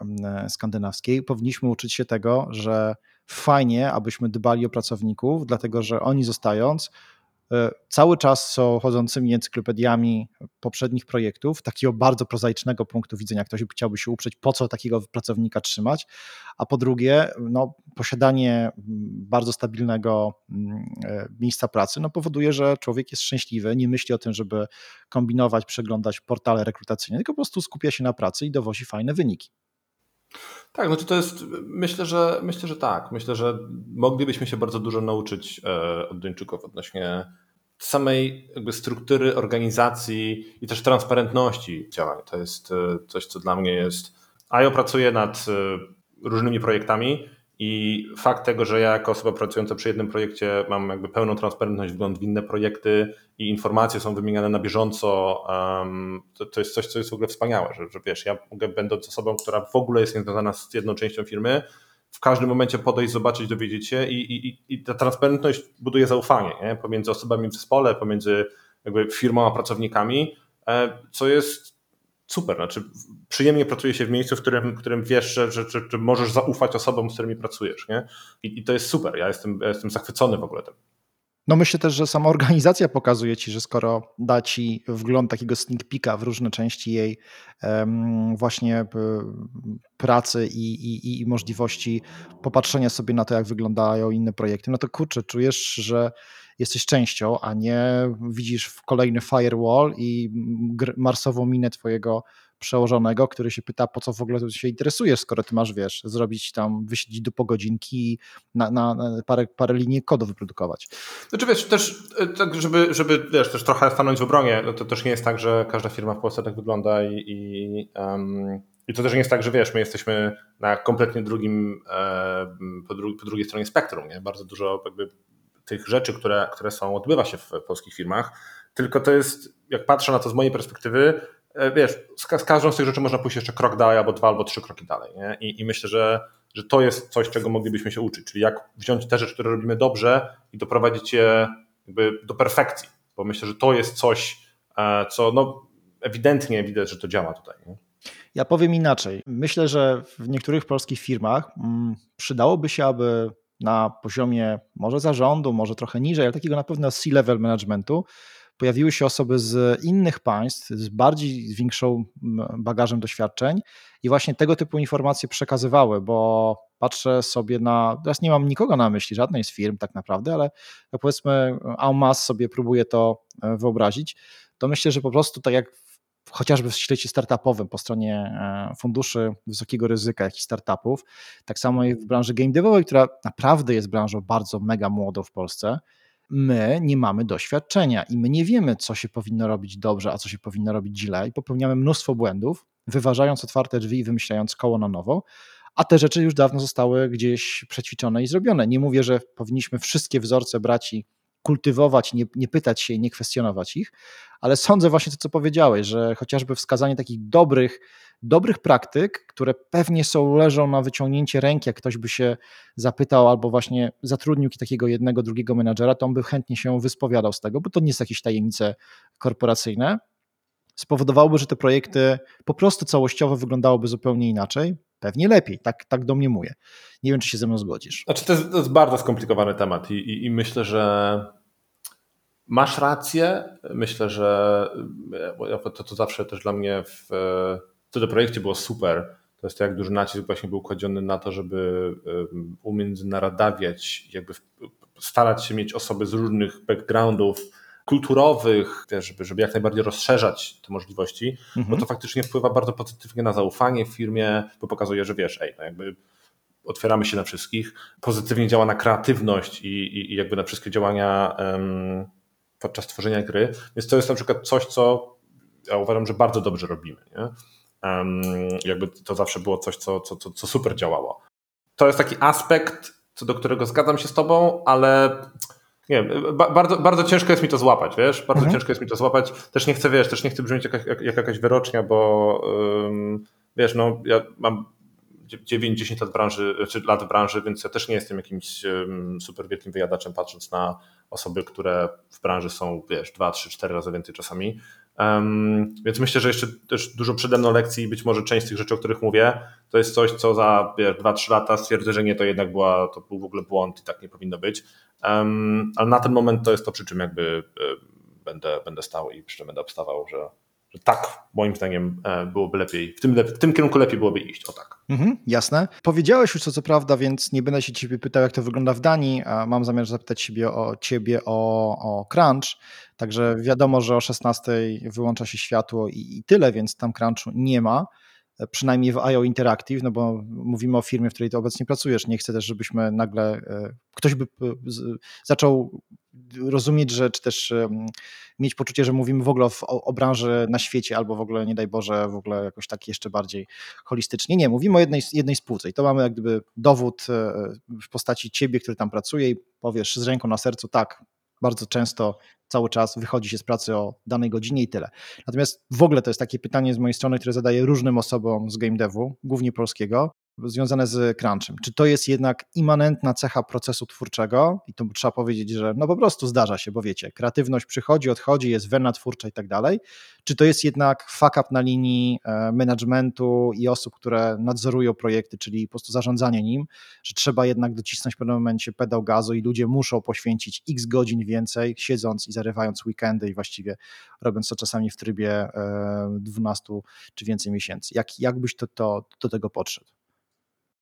S1: skandynawskiej. Powinniśmy uczyć się tego, że fajnie, abyśmy dbali o pracowników, dlatego że oni zostając, cały czas są chodzącymi encyklopediami poprzednich projektów, takiego bardzo prozaicznego punktu widzenia. Ktoś chciałby się uprzeć, po co takiego pracownika trzymać, a po drugie, no, posiadanie mm, bardzo stabilnego mm, e, miejsca pracy no, powoduje, że człowiek jest szczęśliwy, nie myśli o tym, żeby kombinować, przeglądać portale rekrutacyjne, tylko po prostu skupia się na pracy i dowozi fajne wyniki.
S2: Tak, no to jest, myślę, że myślę, że tak. Myślę, że moglibyśmy się bardzo dużo nauczyć e, od Duńczyków odnośnie samej jakby struktury organizacji i też transparentności działań. To jest e, coś, co dla mnie jest. IO pracuje nad e, różnymi projektami i fakt tego, że ja jako osoba pracująca przy jednym projekcie mam jakby pełną transparentność, wgląd w inne projekty i informacje są wymieniane na bieżąco, to, to, jest coś, co jest w ogóle wspaniałe, że, że wiesz, ja mogę będąc osobą, która w ogóle jest niezwiązana z jedną częścią firmy, w każdym momencie podejść, zobaczyć, dowiedzieć się i, i, i ta transparentność buduje zaufanie nie? pomiędzy osobami w zespole, pomiędzy jakby firmą a pracownikami, e, co jest super. Znaczy, przyjemnie pracuje się w miejscu, w którym, w którym wiesz, że, że, że, że możesz zaufać osobom, z którymi pracujesz. Nie? I, I, to jest super. Ja jestem, ja jestem zachwycony w ogóle tym.
S1: No myślę też, że sama organizacja pokazuje ci, że skoro da ci wgląd takiego sneak peeka w różne części jej właśnie pracy i, i, i możliwości popatrzenia sobie na to, jak wyglądają inne projekty, no to kurczę, czujesz, że jesteś częścią, a nie widzisz kolejny firewall i marsową minę twojego przełożonego, który się pyta, po co w ogóle się interesujesz, skoro ty masz, wiesz, zrobić tam, wysiedzieć do pogodzinki i na, na, na parę, parę linii kodu wyprodukować.
S2: Znaczy wiesz, też e, tak, żeby, żeby wiesz, też trochę stanąć w obronie, no to też nie jest tak, że każda firma w Polsce tak wygląda i, i, um, i to też nie jest tak, że wiesz, my jesteśmy na kompletnie drugim, e, po, dru po drugiej stronie spektrum, nie? Bardzo dużo jakby tych rzeczy, które, które są, odbywa się w polskich firmach, tylko to jest, jak patrzę na to z mojej perspektywy, e, wiesz, z, każdą z tych rzeczy można pójść jeszcze krok dalej, albo dwa, albo trzy kroki dalej. Nie? I, I, myślę, że, że to jest coś, czego moglibyśmy się uczyć, czyli jak wziąć te rzeczy, które robimy dobrze i doprowadzić je jakby do perfekcji, bo myślę, że to jest coś, e, co no, ewidentnie widać, że to działa tutaj. Nie?
S1: Ja powiem inaczej. Myślę, że w niektórych polskich firmach mm, przydałoby się, aby na poziomie może zarządu, może trochę niżej, ale takiego na pewno C-level managementu, pojawiły się osoby z innych państw, z bardziej z większą bagażem doświadczeń i właśnie tego typu informacje przekazywały, bo patrzę sobie na, teraz nie mam nikogo na myśli, żadnej z firm tak naprawdę, ale powiedzmy en masse sobie próbuję to e, wyobrazić, to myślę, że po prostu tak jak chociażby w świecie startupowym po stronie e, funduszy wysokiego ryzyka, jakichś startupów, tak samo i w branży game devowej, która naprawdę jest branżą bardzo mega młodą w Polsce, my nie mamy doświadczenia i my nie wiemy, co się powinno robić dobrze, a co się powinno robić źle i popełniamy mnóstwo błędów, wyważając otwarte drzwi i wymyślając koło na nowo, a te rzeczy już dawno zostały gdzieś przećwiczone i zrobione. Nie mówię, że powinniśmy wszystkie wzorce brać i kultywować, nie, nie pytać się i nie kwestionować ich, ale sądzę właśnie to, co powiedziałeś, że chociażby wskazanie takich dobrych, dobrych praktyk, które pewnie są, leżą na wyciągnięcie ręki, jak ktoś by się zapytał albo właśnie zatrudnił takiego jednego, drugiego menadżera, to on by chętnie się wyspowiadał z tego, bo to nie są jakieś tajemnice korporacyjne, spowodowałoby, że te projekty po prostu całościowo wyglądałyby zupełnie inaczej, pewnie lepiej, tak, tak domniemuję. Nie wiem, czy się ze mną zgodzisz.
S2: Znaczy, to jest, to jest bardzo skomplikowany temat i, i, i myślę, że masz rację. Myślę, że to, to zawsze też dla mnie w, w tym projekcie było super. To jest to, jak duży nacisk właśnie był kładziony na to, żeby umiędzynarodawiać, jakby starać się mieć osoby z różnych backgroundów, kulturowych, żeby, żeby jak najbardziej rozszerzać te możliwości, mhm. bo to faktycznie wpływa bardzo pozytywnie na zaufanie w firmie, bo pokazuje, że wiesz, ej, no jakby otwieramy się na wszystkich, pozytywnie działa na kreatywność i, i, i jakby na wszystkie działania um, podczas tworzenia gry. Więc to jest na przykład coś, co ja uważam, że bardzo dobrze robimy. Nie? Um, jakby to zawsze było coś, co, co, co, co super działało. To jest taki aspekt, co do którego zgadzam się z tobą, ale nie wiem, bardzo, bardzo ciężko jest mi to złapać, wiesz? Bardzo mhm. ciężko jest mi to złapać. Też nie chcę, wiesz, też nie chcę brzmieć jak, jak, jak jakaś wyrocznia, bo wiesz, no ja mam 9-10 lat branży, czy lat w branży, więc ja też nie jestem jakimś um, super wielkim wyjadaczem, patrząc na osoby, które w branży są, wiesz, 2, 3, 4 razy więcej czasami. Um, więc myślę, że jeszcze też dużo przede mną lekcji i być może część z tych rzeczy, o których mówię, to jest coś, co za 2-3 lata stwierdzę, że nie, to jednak była, to był w ogóle błąd i tak nie powinno być. Um, ale na ten moment to jest to, przy czym jakby y, będę, będę stał i przy czym będę obstawał, że, że tak, moim zdaniem e, byłoby lepiej, w tym, w tym kierunku lepiej byłoby iść, o tak.
S1: Mhm, jasne. Powiedziałeś już to, co prawda, więc nie będę się ciebie pytał, jak to wygląda w Danii, mam zamiar zapytać siebie o ciebie o, o crunch, także wiadomo, że o 16 wyłącza się światło i, i tyle, więc tam crunchu nie ma przynajmniej w IO Interactive, no bo mówimy o firmie, w której ty obecnie pracujesz. Nie chcę też, żebyśmy nagle, e, ktoś by e, zaczął rozumieć, że czy też mieć poczucie, że mówimy w ogóle o, o, branży na świecie, albo w ogóle, nie daj Boże, w ogóle jakoś tak jeszcze bardziej holistycznie. Nie, mówimy o jednej, jednej spółce i to mamy jak gdyby dowód e, w postaci ciebie, który tam pracuje i powiesz z ręką na sercu, tak, bardzo często cały czas wychodzi się z pracy o danej godzinie i tyle. Natomiast w ogóle to jest takie pytanie z mojej strony, które zadaję różnym osobom z game devu, głównie polskiego, związane z crunchem. Czy to jest jednak immanentna cecha procesu twórczego i to trzeba powiedzieć, że no po prostu zdarza się, bo wiecie, kreatywność przychodzi, odchodzi, jest wena twórcza i tak dalej. Czy to jest jednak fuck up na linii e, managementu i osób, które nadzorują projekty, czyli po prostu zarządzanie nim, że trzeba jednak docisnąć w pewnym momencie pedał gazu i ludzie muszą poświęcić x godzin więcej, siedząc i zarywając weekendy i właściwie robiąc to czasami w trybie 12 e, czy więcej miesięcy. Jak, jak byś to, to, do tego podszedł?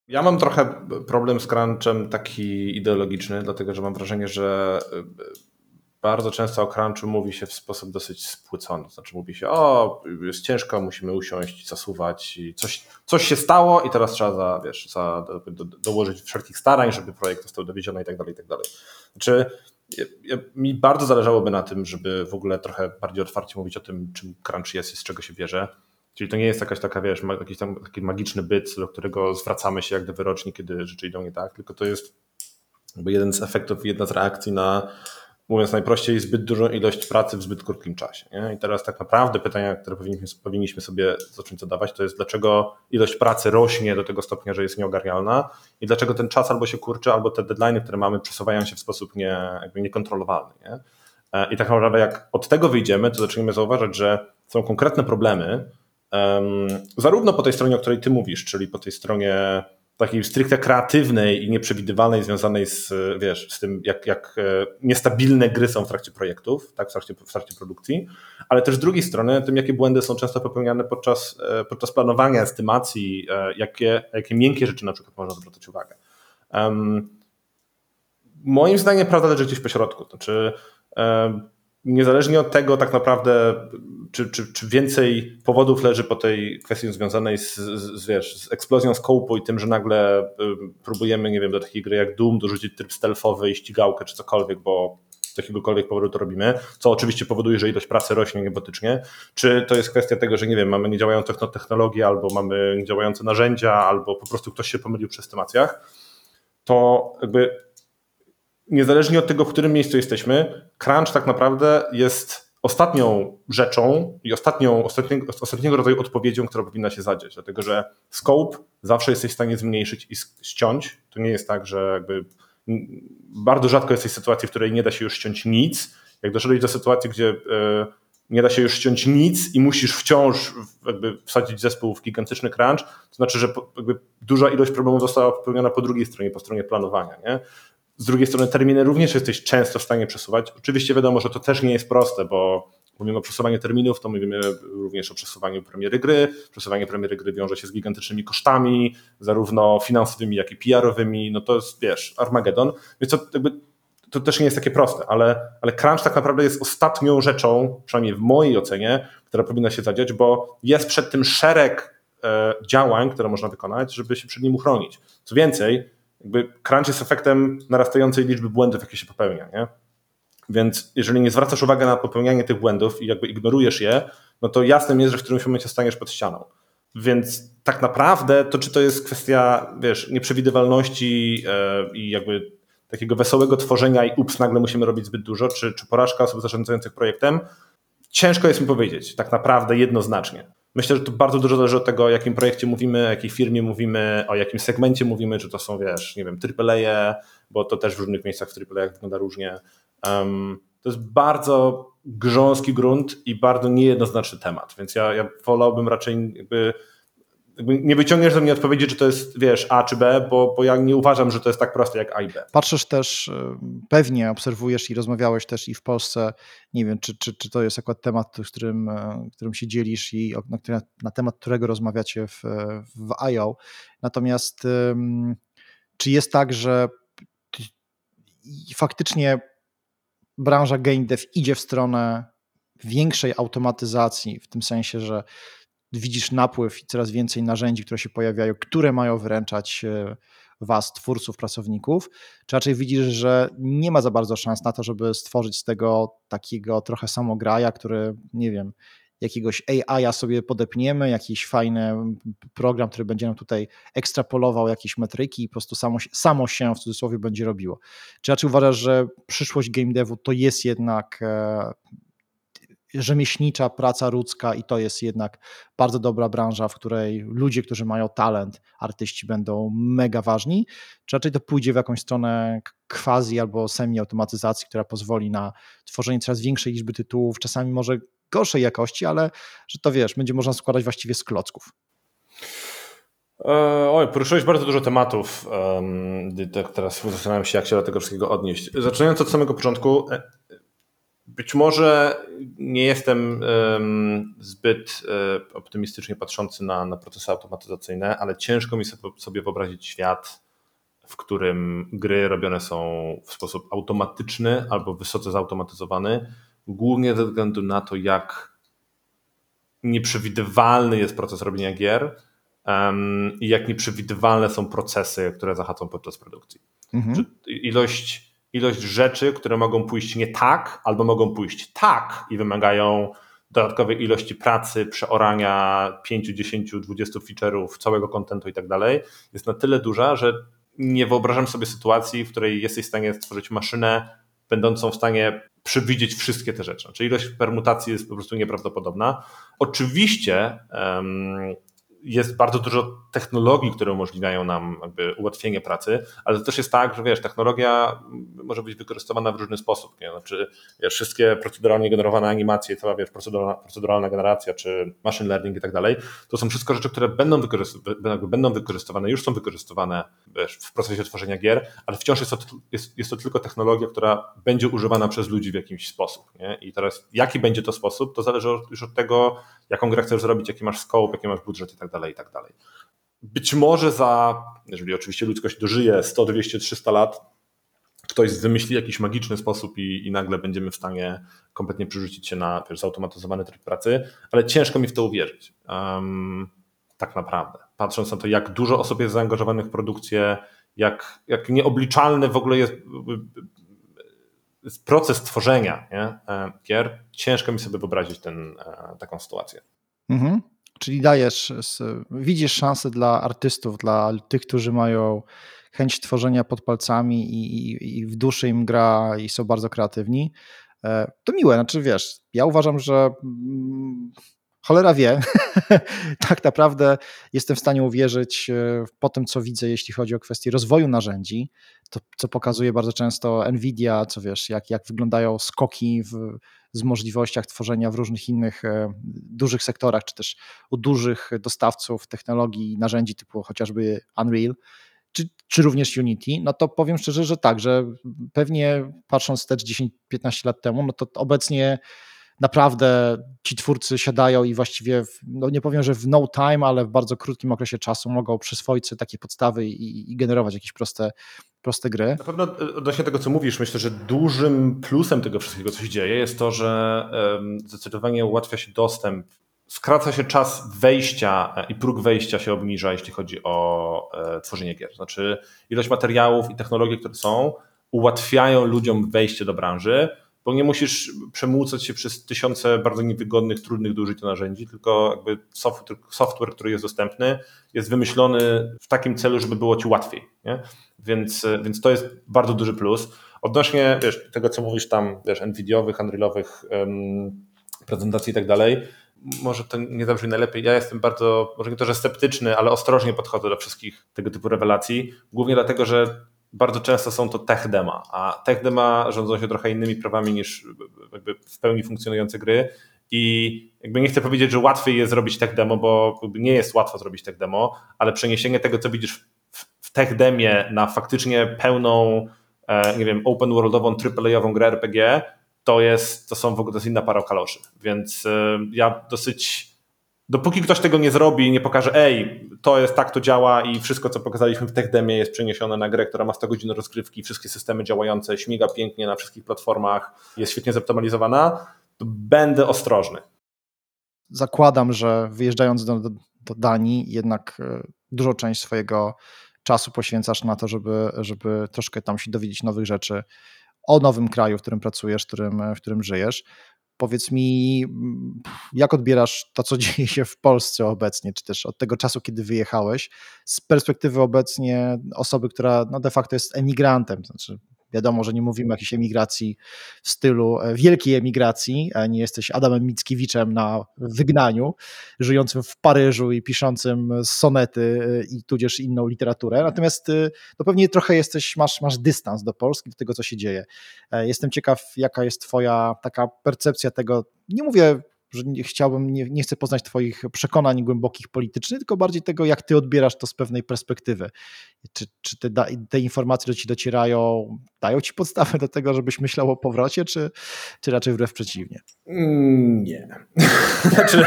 S2: Ja mam trochę problem z crunchem taki ideologiczny, dlatego że mam wrażenie, że y, bardzo często o crunchu mówi się w sposób dosyć spłycony. Znaczy mówi się, o, jest ciężko, musimy usiąść, zasuwać i coś, coś się stało i teraz trzeba za, wiesz, za, do, do, dołożyć wszelkich starań, żeby projekt został dowieziony i tak dalej, i tak dalej. Znaczy, mi bardzo zależałoby na tym, żeby w ogóle trochę bardziej otwarcie mówić o tym, czym crunch jest i z czego się bierze Czyli to nie jest jakaś taka, wiesz, jakiś tam taki magiczny byt, do którego zwracamy się jak do wyroczni, kiedy rzeczy idą nie tak, tylko to jest jakby jeden z efektów, jedna z reakcji na, mówiąc najprościej, zbyt dużą ilość pracy w zbyt krótkim czasie. Nie? I teraz tak naprawdę pytania, które powinniśmy, powinniśmy sobie zacząć zadawać, to jest dlaczego ilość pracy rośnie do tego stopnia, że jest nieogarnialna i dlaczego ten czas albo się kurczy, albo te deadlines, które mamy, przesuwają się w sposób nie, jakby niekontrolowalny. Nie? E, I tak naprawdę jak od tego wyjdziemy, to zaczniemy zauważać, że są konkretne problemy, zarówno po tej stronie, o której ty mówisz, czyli po tej stronie takiej stricte kreatywnej i nieprzewidywalnej, związanej z, wiesz, z tym, jak, jak e, niestabilne gry są w trakcie projektów, tak, w trakcie, w trakcie produkcji, ale też z drugiej strony tym, jakie błędy są często popełniane podczas, e, podczas planowania, estymacji, e, jakie, jakie miękkie rzeczy na przykład można zwracać uwagę. Um, moim zdaniem prawda leży gdzieś po środku. To znaczy, um, niezależnie od tego tak naprawdę, czy, czy, czy więcej powodów leży po tej kwestii związanej z, z, wiesz, z eksplozją skopu i tym, że nagle próbujemy, nie wiem, do takiej gry jak Doom dorzucić tryb stealthowy i ścigałkę czy cokolwiek, bo z jakiegokolwiek powodu to robimy, co oczywiście powoduje, że ilość pracy rośnie niebotycznie, czy to jest kwestia tego, że nie wiem, mamy niedziałającą technologię, albo mamy niedziałające narzędzia, albo po prostu ktoś się pomylił przy estymacjach, to jakby niezależnie od tego, w którym miejscu jesteśmy, crunch tak naprawdę jest ostatnią rzeczą i ostatnią, ostatniego, ostatniego rodzaju odpowiedzią, która powinna się zadziać. Dlatego, że scope zawsze jesteś w stanie zmniejszyć i ściąć. To nie jest tak, że jakby bardzo rzadko jesteś w sytuacji, w której nie da się już ściąć nic. Jak doszedłeś do sytuacji, gdzie e, nie da się już ściąć nic i musisz wciąż jakby wsadzić zespół w gigantyczny crunch, to znaczy, że duża ilość problemów została popełniona po drugiej stronie, po stronie planowania. Nie? Z drugiej strony terminy również jesteś często w stanie przesuwać. Oczywiście wiadomo, że to też nie jest proste, bo mówimy o przesuwaniu terminów, to mówimy również o przesuwaniu premiery gry. Przesuwanie premiery gry wiąże się z gigantycznymi kosztami, zarówno finansowymi, jak i PR-owymi. No to jest, wiesz, Armageddon. Więc to, jakby, to też nie jest takie proste, ale, ale crunch tak naprawdę jest ostatnią rzeczą, przynajmniej w mojej ocenie, która powinna się zadziać, bo jest przed tym szereg e, działań, które można wykonać, żeby się przed nim uchronić. Co więcej, jakby crunch jest efektem narastającej liczby błędów, jakie się popełnia. Nie? Więc jeżeli nie zwracasz uwagi na popełnianie tych błędów i jakby ignorujesz je, no to jasnym jest, że w którymś momencie staniesz pod ścianą. Więc tak naprawdę to, czy to jest kwestia, wiesz, nieprzewidywalności yy, i jakby takiego wesołego tworzenia i ups, nagle musimy robić zbyt dużo, czy, czy porażka osób zarządzających projektem, ciężko jest mi powiedzieć, tak naprawdę jednoznacznie. Myślę, że to bardzo dużo zależy od tego, o jakim projekcie mówimy, o jakiej firmie mówimy, o jakim segmencie mówimy, czy to są, wiesz, nie wiem, AAA, bo to też w różnych miejscach w AAA wygląda różnie. Um, to jest bardzo grząski grunt i bardzo niejednoznaczny temat, więc ja, ja wolałbym raczej jakby nie wyciągniesz ze mnie odpowiedzi, czy to jest, wiesz, A czy B, bo, bo ja nie uważam, że to jest tak proste jak A i B.
S1: Patrzysz też, y, pewnie obserwujesz i rozmawiałeś też i w Polsce, nie wiem, czy, czy, czy to jest akurat temat, którym, y, którym się dzielisz i na, na temat którego rozmawiacie w, w IO. Natomiast czy jest tak, że faktycznie branża game dev idzie w stronę większej automatyzacji, w tym sensie, że widzisz napływ i coraz więcej narzędzi, które się pojawiają, które mają wręczać e, was, twórców, pracowników, czy raczej widzisz, że nie ma za bardzo szans na to, żeby stworzyć z tego takiego trochę samograja, który, nie wiem, jakiegoś AI sobie podepniemy, jakiś fajny program, który będzie nam tutaj ekstrapolował jakieś metryki i po prostu samo, samo się w cudzysłowie będzie robiło. Czy raczej uważasz, że przyszłość game devu to jest jednak e, rzemieślnicza praca ludzka i to jest jednak bardzo dobra branża, w której ludzie, którzy mają talent, artyści będą mega ważni, czy raczej to pójdzie w jakąś stronę quasi albo semi-automatyzacji, która pozwoli na tworzenie coraz większej liczby tytułów, czasami może gorszej jakości, ale że to wiesz, będzie można składać właściwie z klocków.
S2: E, oj, poruszyłeś bardzo dużo tematów. Tak teraz zastanawiam się, jak się do tego wszystkiego odnieść. Zaczynając od samego początku, e, być może nie jestem zbyt e, optymistycznie patrzący na, na procesy automatyzacyjne, ale ciężko mi sobie wyobrazić świat, w którym gry robione są w sposób automatyczny albo wysoce zautomatyzowany, głównie ze względu na to, jak nieprzewidywalny jest proces robienia gier um, i jak nieprzewidywalne są procesy, które zachodzą podczas produkcji. Mhm. Ilość ilość rzeczy, które mogą pójść nie tak, albo mogą pójść tak i wymagają dodatkowej ilości pracy, przeorania 5, 10, 20 feature'ów, całego kontentu i tak dalej, jest na tyle duża, że nie wyobrażam sobie sytuacji, w której jesteś w stanie stworzyć maszynę będącą w stanie przewidzieć wszystkie te rzeczy. Czyli ilość permutacji jest po prostu nieprawdopodobna. Oczywiście um, jest bardzo dużo technologii, które umożliwiają nam ułatwienie pracy, ale to też jest tak, że wiesz, technologia może być wykorzystywana w różny sposób. Nie? Znaczy, wiesz, wszystkie proceduralnie generowane animacje, cała wiesz, proceduralna, proceduralna generacja, czy machine learning i tak dalej, to są wszystko rzeczy, które będą, będą wykorzystywane, już są wykorzystywane wiesz, w procesie tworzenia gier, ale wciąż jest to, jest, jest to tylko technologia, która będzie używana przez ludzi w jakiś sposób. Nie? I teraz jaki będzie to sposób, to zależy już od tego, jaką grę chcesz zrobić, jaki masz scope, jaki masz budżet i tak dalej, i tak dalej. Być może za, jeżeli oczywiście ludzkość dożyje 100, 200, 300 lat, ktoś wymyśli jakiś magiczny sposób i, i nagle będziemy w stanie kompletnie przerzucić się na wiesz, zautomatyzowany tryb pracy, ale ciężko mi w to uwierzyć. Um, tak naprawdę. Patrząc na to, jak dużo osób jest zaangażowanych w produkcję, jak, jak nieobliczalny w ogóle jest, jest proces tworzenia nie, e, gier, ciężko mi sobie wyobrazić ten, e, taką sytuację.
S1: Mhm. Czyli dajesz, widzisz szansę dla artystów, dla tych, którzy mają chęć tworzenia pod palcami i, i, i w duszy im gra i są bardzo kreatywni. E, to miłe, znaczy wiesz, ja uważam, że mm, cholera wie, [laughs] tak naprawdę jestem w stanie uwierzyć e, po tym, co widzę, jeśli chodzi o kwestię rozwoju narzędzi, to, co pokazuje bardzo często Nvidia, co wiesz, jak, jak wyglądają skoki w, z możliwościach tworzenia w różnych innych e, dużych sektorach, czy też u dużych dostawców technologii i narzędzi typu chociażby Unreal, czy, czy również Unity, no to powiem szczerze, że tak, że pewnie patrząc wstecz 10-15 lat temu, no to obecnie naprawdę ci twórcy siadają i właściwie, w, no nie powiem, że w no time, ale w bardzo krótkim okresie czasu mogą przyswoić sobie takie podstawy i, i generować jakieś proste, proste gry.
S2: Na pewno e, odnośnie tego, co mówisz, myślę, że dużym plusem tego wszystkiego, co się dzieje, jest to, że zdecydowanie ułatwia się dostęp skraca się czas wejścia e, i próg wejścia się obniża, jeśli chodzi o e, tworzenie gier. Znaczy ilość materiałów i technologii, które są, ułatwiają ludziom wejście do branży, bo nie musisz przemłócać się przez tysiące bardzo niewygodnych, trudnych do użycia narzędzi, tylko jakby software, software który jest dostępny, jest wymyślony w takim celu, żeby było ci łatwiej. Nie? Więc, więc to jest bardzo duży plus. Odnośnie wiesz, tego, co mówisz tam, wiesz, NVIDIOwych, Unrealowych um, prezentacji i tak dalej, może to nie zabrzmi najlepiej. Ja jestem bardzo, może nie to, że sceptyczny, ale ostrożnie podchodzę do wszystkich tego typu rewelacji. Głównie dlatego, że bardzo często są to tech dema, a tech dema rządzą się trochę innymi prawami niż jakby w pełni funkcjonujące gry. I jakby nie chcę powiedzieć, że łatwiej jest zrobić tech demo, bo nie jest łatwo zrobić tech demo, ale przeniesienie tego, co widzisz w tech demie na faktycznie pełną, e, nie wiem, open worldową, AAA-ową grę RPG, to jest, to są w ogóle to jest inna para kaloszy. Więc e, ja dosyć dopóki ktoś tego nie zrobi, nie pokaże, ej, to jest tak, to działa i wszystko, co pokazaliśmy w TechDemie jest przeniesione na grę, która ma 100 godzin rozgrywki, wszystkie systemy działające, śmiga pięknie na wszystkich platformach, jest świetnie zoptymalizowana, to będę ostrożny.
S1: Zakładam, że wyjeżdżając do, do, do Danii, jednak e, dużą część swojego czasu poświęcasz na to, żeby, żeby troszkę tam się dowiedzieć nowych rzeczy o nowym kraju, w którym pracujesz, w którym, w którym żyjesz. Powiedz mi, jak odbierasz to, co [laughs] dzieje się w Polsce obecnie, czy też od tego czasu, kiedy wyjechałeś, z perspektywy obecnie osoby, która no de facto jest emigrantem, znaczy Wiadomo, że nie mówimy o jakiejś emigracji w stylu e, wielkiej emigracji, nie jesteś Adamem Mickiewiczem na wygnaniu, żyjącym w Paryżu i piszącym sonety e, i tudzież inną literaturę. Natomiast e, no pewnie trochę jesteś, masz, masz dystans do Polski, do tego, co się dzieje. Jestem ciekaw, jaka jest Twoja taka percepcja tego. Nie mówię że nie chciałbym, nie, nie chcę poznać Twoich przekonań głębokich politycznych, tylko bardziej tego, jak Ty odbierasz to z pewnej perspektywy. Czy, czy te, te informacje, które Ci docierają, dają Ci podstawę do tego, żebyś myślał o powrocie, czy, czy raczej wbrew przeciwnie?
S2: Mm, nie. [laughs] znaczy,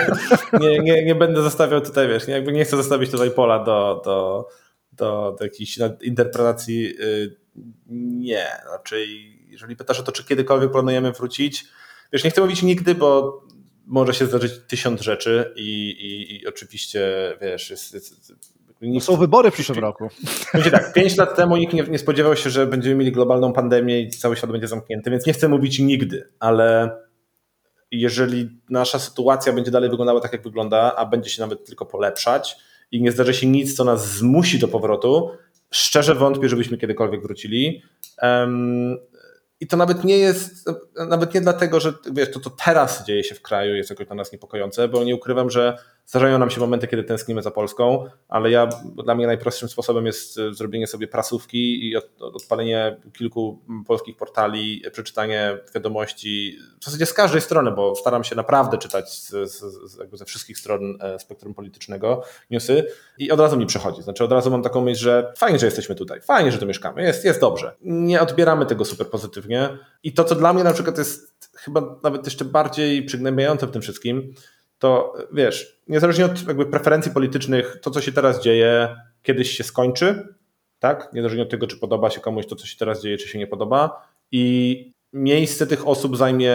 S2: nie, nie, nie będę zostawiał tutaj, wiesz, jakby nie chcę zostawić tutaj pola do, do, do, do jakiejś interpretacji. Y, nie. Znaczy, jeżeli pytasz o to, czy kiedykolwiek planujemy wrócić, Wiesz, nie chcę mówić nigdy, bo może się zdarzyć tysiąc rzeczy i, i, i oczywiście, wiesz, jest, jest,
S1: nikt, są wybory w przyszłym roku. [laughs]
S2: Będzie tak, pięć lat temu nikt nie, nie, spodziewał się, że będziemy mieli globalną pandemię i cały świat będzie zamknięty, więc nie chcę mówić nigdy, ale jeżeli nasza sytuacja będzie dalej wyglądała tak, jak wygląda, a będzie się nawet tylko polepszać i nie zdarzy się nic, co nas zmusi do powrotu, szczerze wątpię, żebyśmy kiedykolwiek wrócili. Um, i to nawet nie jest, nawet nie dlatego, że wiesz, to, to teraz dzieje się w kraju jest jakoś dla nas niepokojące, bo nie ukrywam, że Zdarzają nam się momenty, kiedy tęsknimy za Polską, ale ja, dla mnie najprostszym sposobem jest e, zrobienie sobie prasówki i odpalenie kilku polskich portali, przeczytanie wiadomości w zasadzie z każdej strony, bo staram się naprawdę czytać z, z, jakby ze wszystkich stron e, spektrum politycznego newsy i od razu mi przechodzi. Znaczy od razu mam taką myśl, że fajnie, że jesteśmy tutaj, fajnie, że tu mieszkamy, jest, jest dobrze. Nie odbieramy tego super pozytywnie i to, co dla mnie na przykład jest chyba nawet jeszcze bardziej przygnębiające w tym wszystkim, to wiesz, niezależnie od jakby preferencji politycznych, to co się teraz dzieje, kiedyś się skończy, tak? Niezależnie od tego, czy podoba się komuś to, co się teraz dzieje, czy się nie podoba. I miejsce tych osób zajmie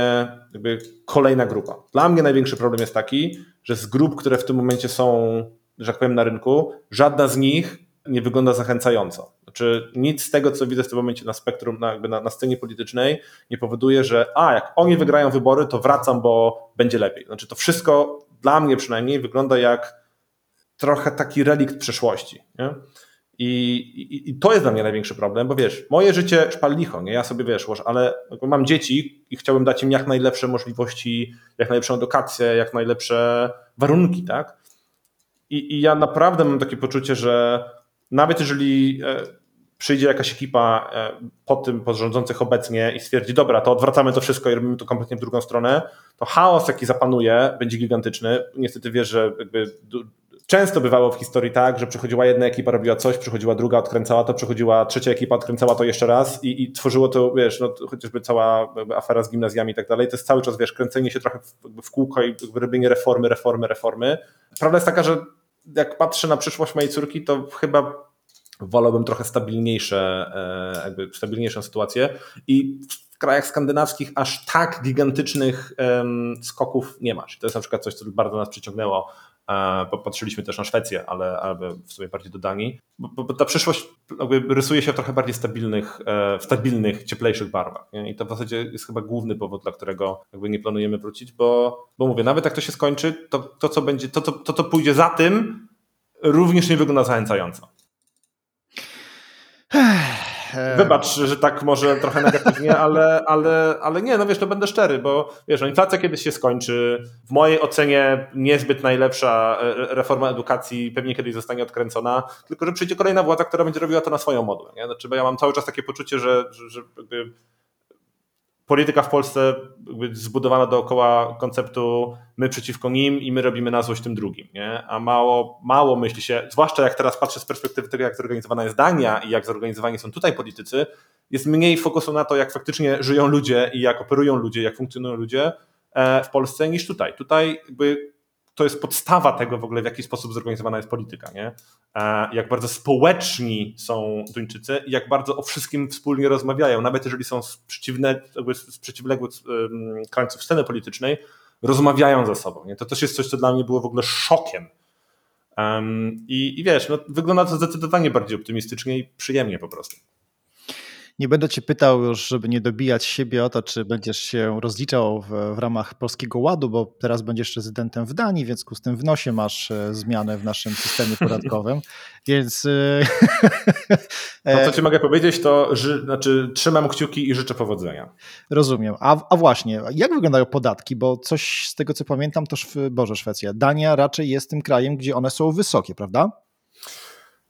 S2: jakby kolejna grupa. Dla mnie największy problem jest taki, że z grup, które w tym momencie są, że tak powiem, na rynku, żadna z nich nie wygląda zachęcająco. Znaczy nic z tego, co widzę w tym momencie na spektrum, na, na, na, scenie politycznej, nie powoduje, że a, jak oni wygrają wybory, to wracam, bo będzie lepiej. Znaczy to wszystko dla mnie przynajmniej wygląda jak trochę taki relikt przeszłości. Nie? I, i, I, to jest dla mnie największy problem, bo wiesz, moje życie szpal licho, nie? Ja sobie wiesz, ale mam dzieci i chciałbym dać im jak najlepsze możliwości, jak najlepszą edukację, jak najlepsze warunki, tak? I, i ja naprawdę mam takie poczucie, że nawet jeżeli e, przyjdzie jakaś ekipa e, po tym, po rządzących obecnie i stwierdzi, dobra, to odwracamy to wszystko i robimy to kompletnie w drugą stronę, to chaos, jaki zapanuje, będzie gigantyczny. Niestety wiesz, że jakby Często bywało w historii tak, że przychodziła jedna ekipa, robiła coś, przychodziła druga, odkręcała to, przychodziła trzecia ekipa, odkręcała to jeszcze raz i, i tworzyło to, wiesz, no, chociażby cała afera z gimnazjami i tak dalej. To jest cały czas, wiesz, kręcenie się trochę w, w kółko i robienie reformy, reformy, reformy. Prawda jest taka, że jak patrzę na przyszłość mojej córki, to chyba wolałbym trochę stabilniejsze, e, jakby stabilniejszą sytuację i w krajach skandynawskich aż tak gigantycznych skoków nie masz. To jest na przykład coś, co bardzo nas przyciągnęło Popatrzyliśmy też na Szwecję, ale, ale w sumie bardziej do Danii. Bo, bo ta przyszłość rysuje się w trochę bardziej stabilnych, e, w stabilnych, cieplejszych barwach. I to w zasadzie jest chyba główny powód, dla którego jakby nie planujemy wrócić, bo, bo mówię, nawet jak to się skończy, to, to co będzie, to, to, to, to pójdzie za tym, również nie wygląda zachęcająco. Wybacz, że tak może trochę negatywnie, [laughs] ale, ale, ale nie, no wiesz, to będę szczery, bo wiesz, no, inflacja kiedyś się skończy. W mojej ocenie niezbyt najlepsza e, reforma edukacji pewnie kiedyś zostanie odkręcona, tylko że przyjdzie kolejna władza, która będzie robiła to na swoją modłę. Nie? Znaczy, bo ja mam cały czas takie poczucie, że, że, że polityka w Polsce zbudowana dookoła konceptu my przeciwko nim i my robimy na złość tym drugim. Nie? A mało, mało myśli się, zwłaszcza jak teraz patrzę z perspektywy tego, jak zorganizowana jest Dania i jak zorganizowani są tutaj politycy, jest mniej fokusu na to, jak faktycznie żyją ludzie i jak operują ludzie, jak funkcjonują ludzie e, w Polsce niż tutaj. Tutaj jakby to jest podstawa tego w ogóle, w jaki sposób zorganizowana jest polityka. Nie? E, jak bardzo społeczni są Duńczycy i jak bardzo o wszystkim wspólnie rozmawiają, nawet jeżeli są z, przeciwne, z przeciwległych krańców sceny politycznej, rozmawiają ze sobą. Nie? To też jest coś, co dla mnie było w ogóle szokiem. I, I wiesz, no, wygląda to zdecydowanie bardziej optymistycznie i przyjemnie po prostu.
S1: Nie będę cię pytał już, żeby nie dobijać siebie o to, czy będziesz się rozliczał w, w ramach Polskiego Ładu, bo teraz będziesz rezydentem w Danii, więc z tym w nosie masz e, zmianę w naszym systemie [laughs] podatkowym, więc... E, [laughs]
S2: no co ci mogę powiedzieć, to ży, znaczy, trzymam kciuki i życzę powodzenia.
S1: Rozumiem. A, a właśnie, jak wyglądają podatki? Bo coś z tego, co pamiętam, to Boże, Szwecja. Dania raczej jest tym krajem, gdzie one są wysokie, prawda?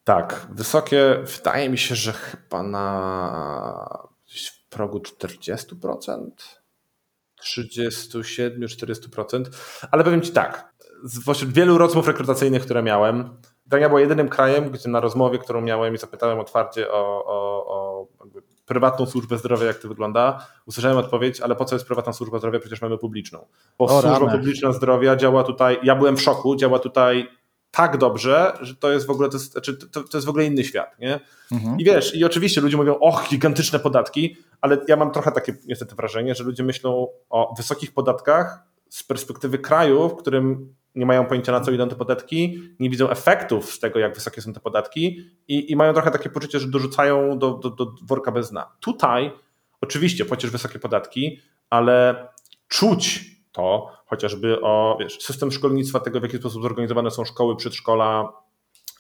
S2: Tak, wysokie, wydaje mi się, że chyba na w progu 40%, 37-40%, ale powiem Ci tak, spośród wielu rozmów rekrutacyjnych, które miałem, Dania była jedynym krajem, gdzie na rozmowie, którą miałem i zapytałem otwarcie o, o, o prywatną służbę zdrowia, jak to wygląda, usłyszałem odpowiedź, ale po co jest prywatna służba zdrowia, przecież mamy publiczną. Bo o, służba publiczna zdrowia działa tutaj, ja byłem w szoku, działa tutaj tak dobrze, że to jest w ogóle, to jest, znaczy, to, to jest w ogóle inny świat, nie? Mhm. I wiesz, i oczywiście ludzie mówią, och, gigantyczne podatki, ale ja mam trochę takie niestety wrażenie, że ludzie myślą o wysokich podatkach z perspektywy kraju, w którym nie mają pojęcia na co idą te podatki, nie widzą efektów z tego, jak wysokie są te podatki i, i mają trochę takie poczucie, że dorzucają do, do, do worka bez dna. Tutaj oczywiście płacisz wysokie podatki, ale czuć to, chociażby o wiesz, system szkolnictwa, tego w jaki sposób zorganizowane są szkoły, przedszkola,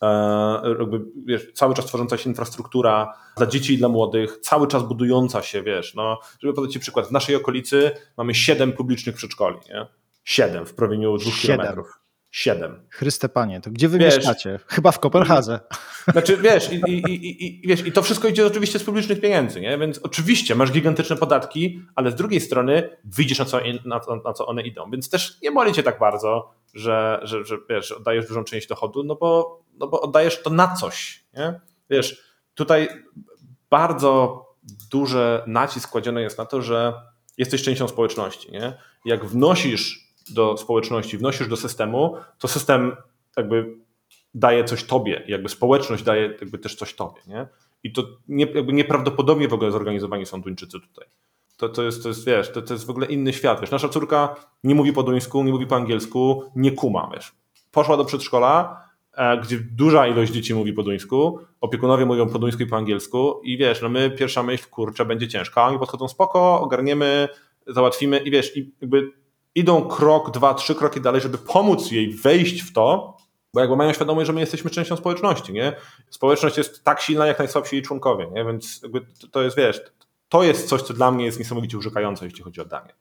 S2: e, jakby, wiesz, cały czas tworząca się infrastruktura dla dzieci i dla młodych, cały czas budująca się, wiesz, no, żeby podać Ci przykład, w naszej okolicy mamy siedem publicznych przedszkoli, nie? Siedem w promieniu dwóch kilometrów. Siedem.
S1: Chryste Panie, to gdzie wy wiesz, mieszkacie? Chyba w Kopenhadze. [laughs]
S2: Znaczy, wiesz i, i, i, i, wiesz, i to wszystko idzie oczywiście z publicznych pieniędzy, nie? więc oczywiście masz gigantyczne podatki, ale z drugiej strony widzisz, na co, na, na co one idą, więc też nie boli cię tak bardzo, że, że, że wiesz, oddajesz dużą część dochodu, no bo, no bo oddajesz to na coś. Nie? Wiesz, tutaj bardzo duży nacisk kładziony jest na to, że jesteś częścią społeczności. Nie? Jak wnosisz do społeczności, wnosisz do systemu, to system jakby daje coś tobie, jakby społeczność daje jakby też coś tobie, nie? I to nie, jakby nieprawdopodobnie w ogóle zorganizowani są Duńczycy tutaj. To, to, jest, to jest, wiesz, to, to jest w ogóle inny świat, wiesz, nasza córka nie mówi po duńsku, nie mówi po angielsku, nie kuma, wiesz. Poszła do przedszkola, e, gdzie duża ilość dzieci mówi po duńsku, opiekunowie mówią po duńsku i po angielsku i wiesz, no my pierwsza myśl, kurczę, będzie ciężka, oni podchodzą spoko, ogarniemy, załatwimy i wiesz, i jakby idą krok, dwa, trzy kroki dalej, żeby pomóc jej wejść w to, Bo jakby mają świadomość, że my jesteśmy częścią społeczności, nie? Społeczność jest tak silna, jak najsłabsi jej członkowie, nie? Więc to jest, wiesz, to jest coś, co dla mnie jest niesamowicie urzekające, jeśli chodzi o Danię.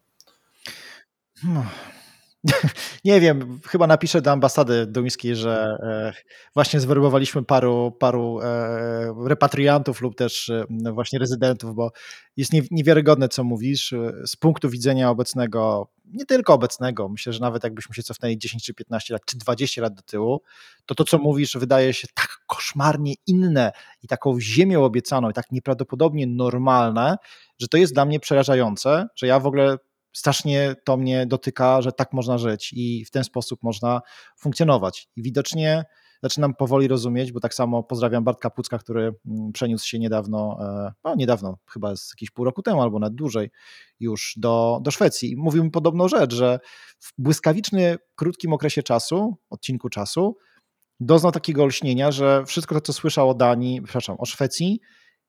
S1: Hmm. [laughs] Nie wiem, chyba napiszę do ambasady duńskiej, że e, właśnie zwerbowaliśmy paru, paru e, repatriantów lub też e, właśnie rezydentów, bo jest niewiarygodne, co mówisz. Z punktu widzenia obecnego, nie tylko obecnego, myślę, że nawet jakbyśmy się cofnęli 10 czy 15 lat, czy 20 lat do tyłu, to to, co mówisz, wydaje się tak koszmarnie inne i taką ziemią obiecaną i tak nieprawdopodobnie normalne, że to jest dla mnie przerażające, że ja w ogóle strasznie to mnie dotyka, że tak można żyć i w ten sposób można funkcjonować. I widocznie zaczynam powoli rozumieć, bo tak samo pozdrawiam Bartka Pucka, który mm, przeniósł się niedawno, e, no niedawno, chyba z jakieś pół roku temu albo nawet dłużej już do, do Szwecji. I mówił mi podobną rzecz, że w błyskawiczny, krótkim okresie czasu, odcinku czasu, doznał takiego olśnienia, że wszystko to, co słyszał o Danii, przepraszam, o Szwecji,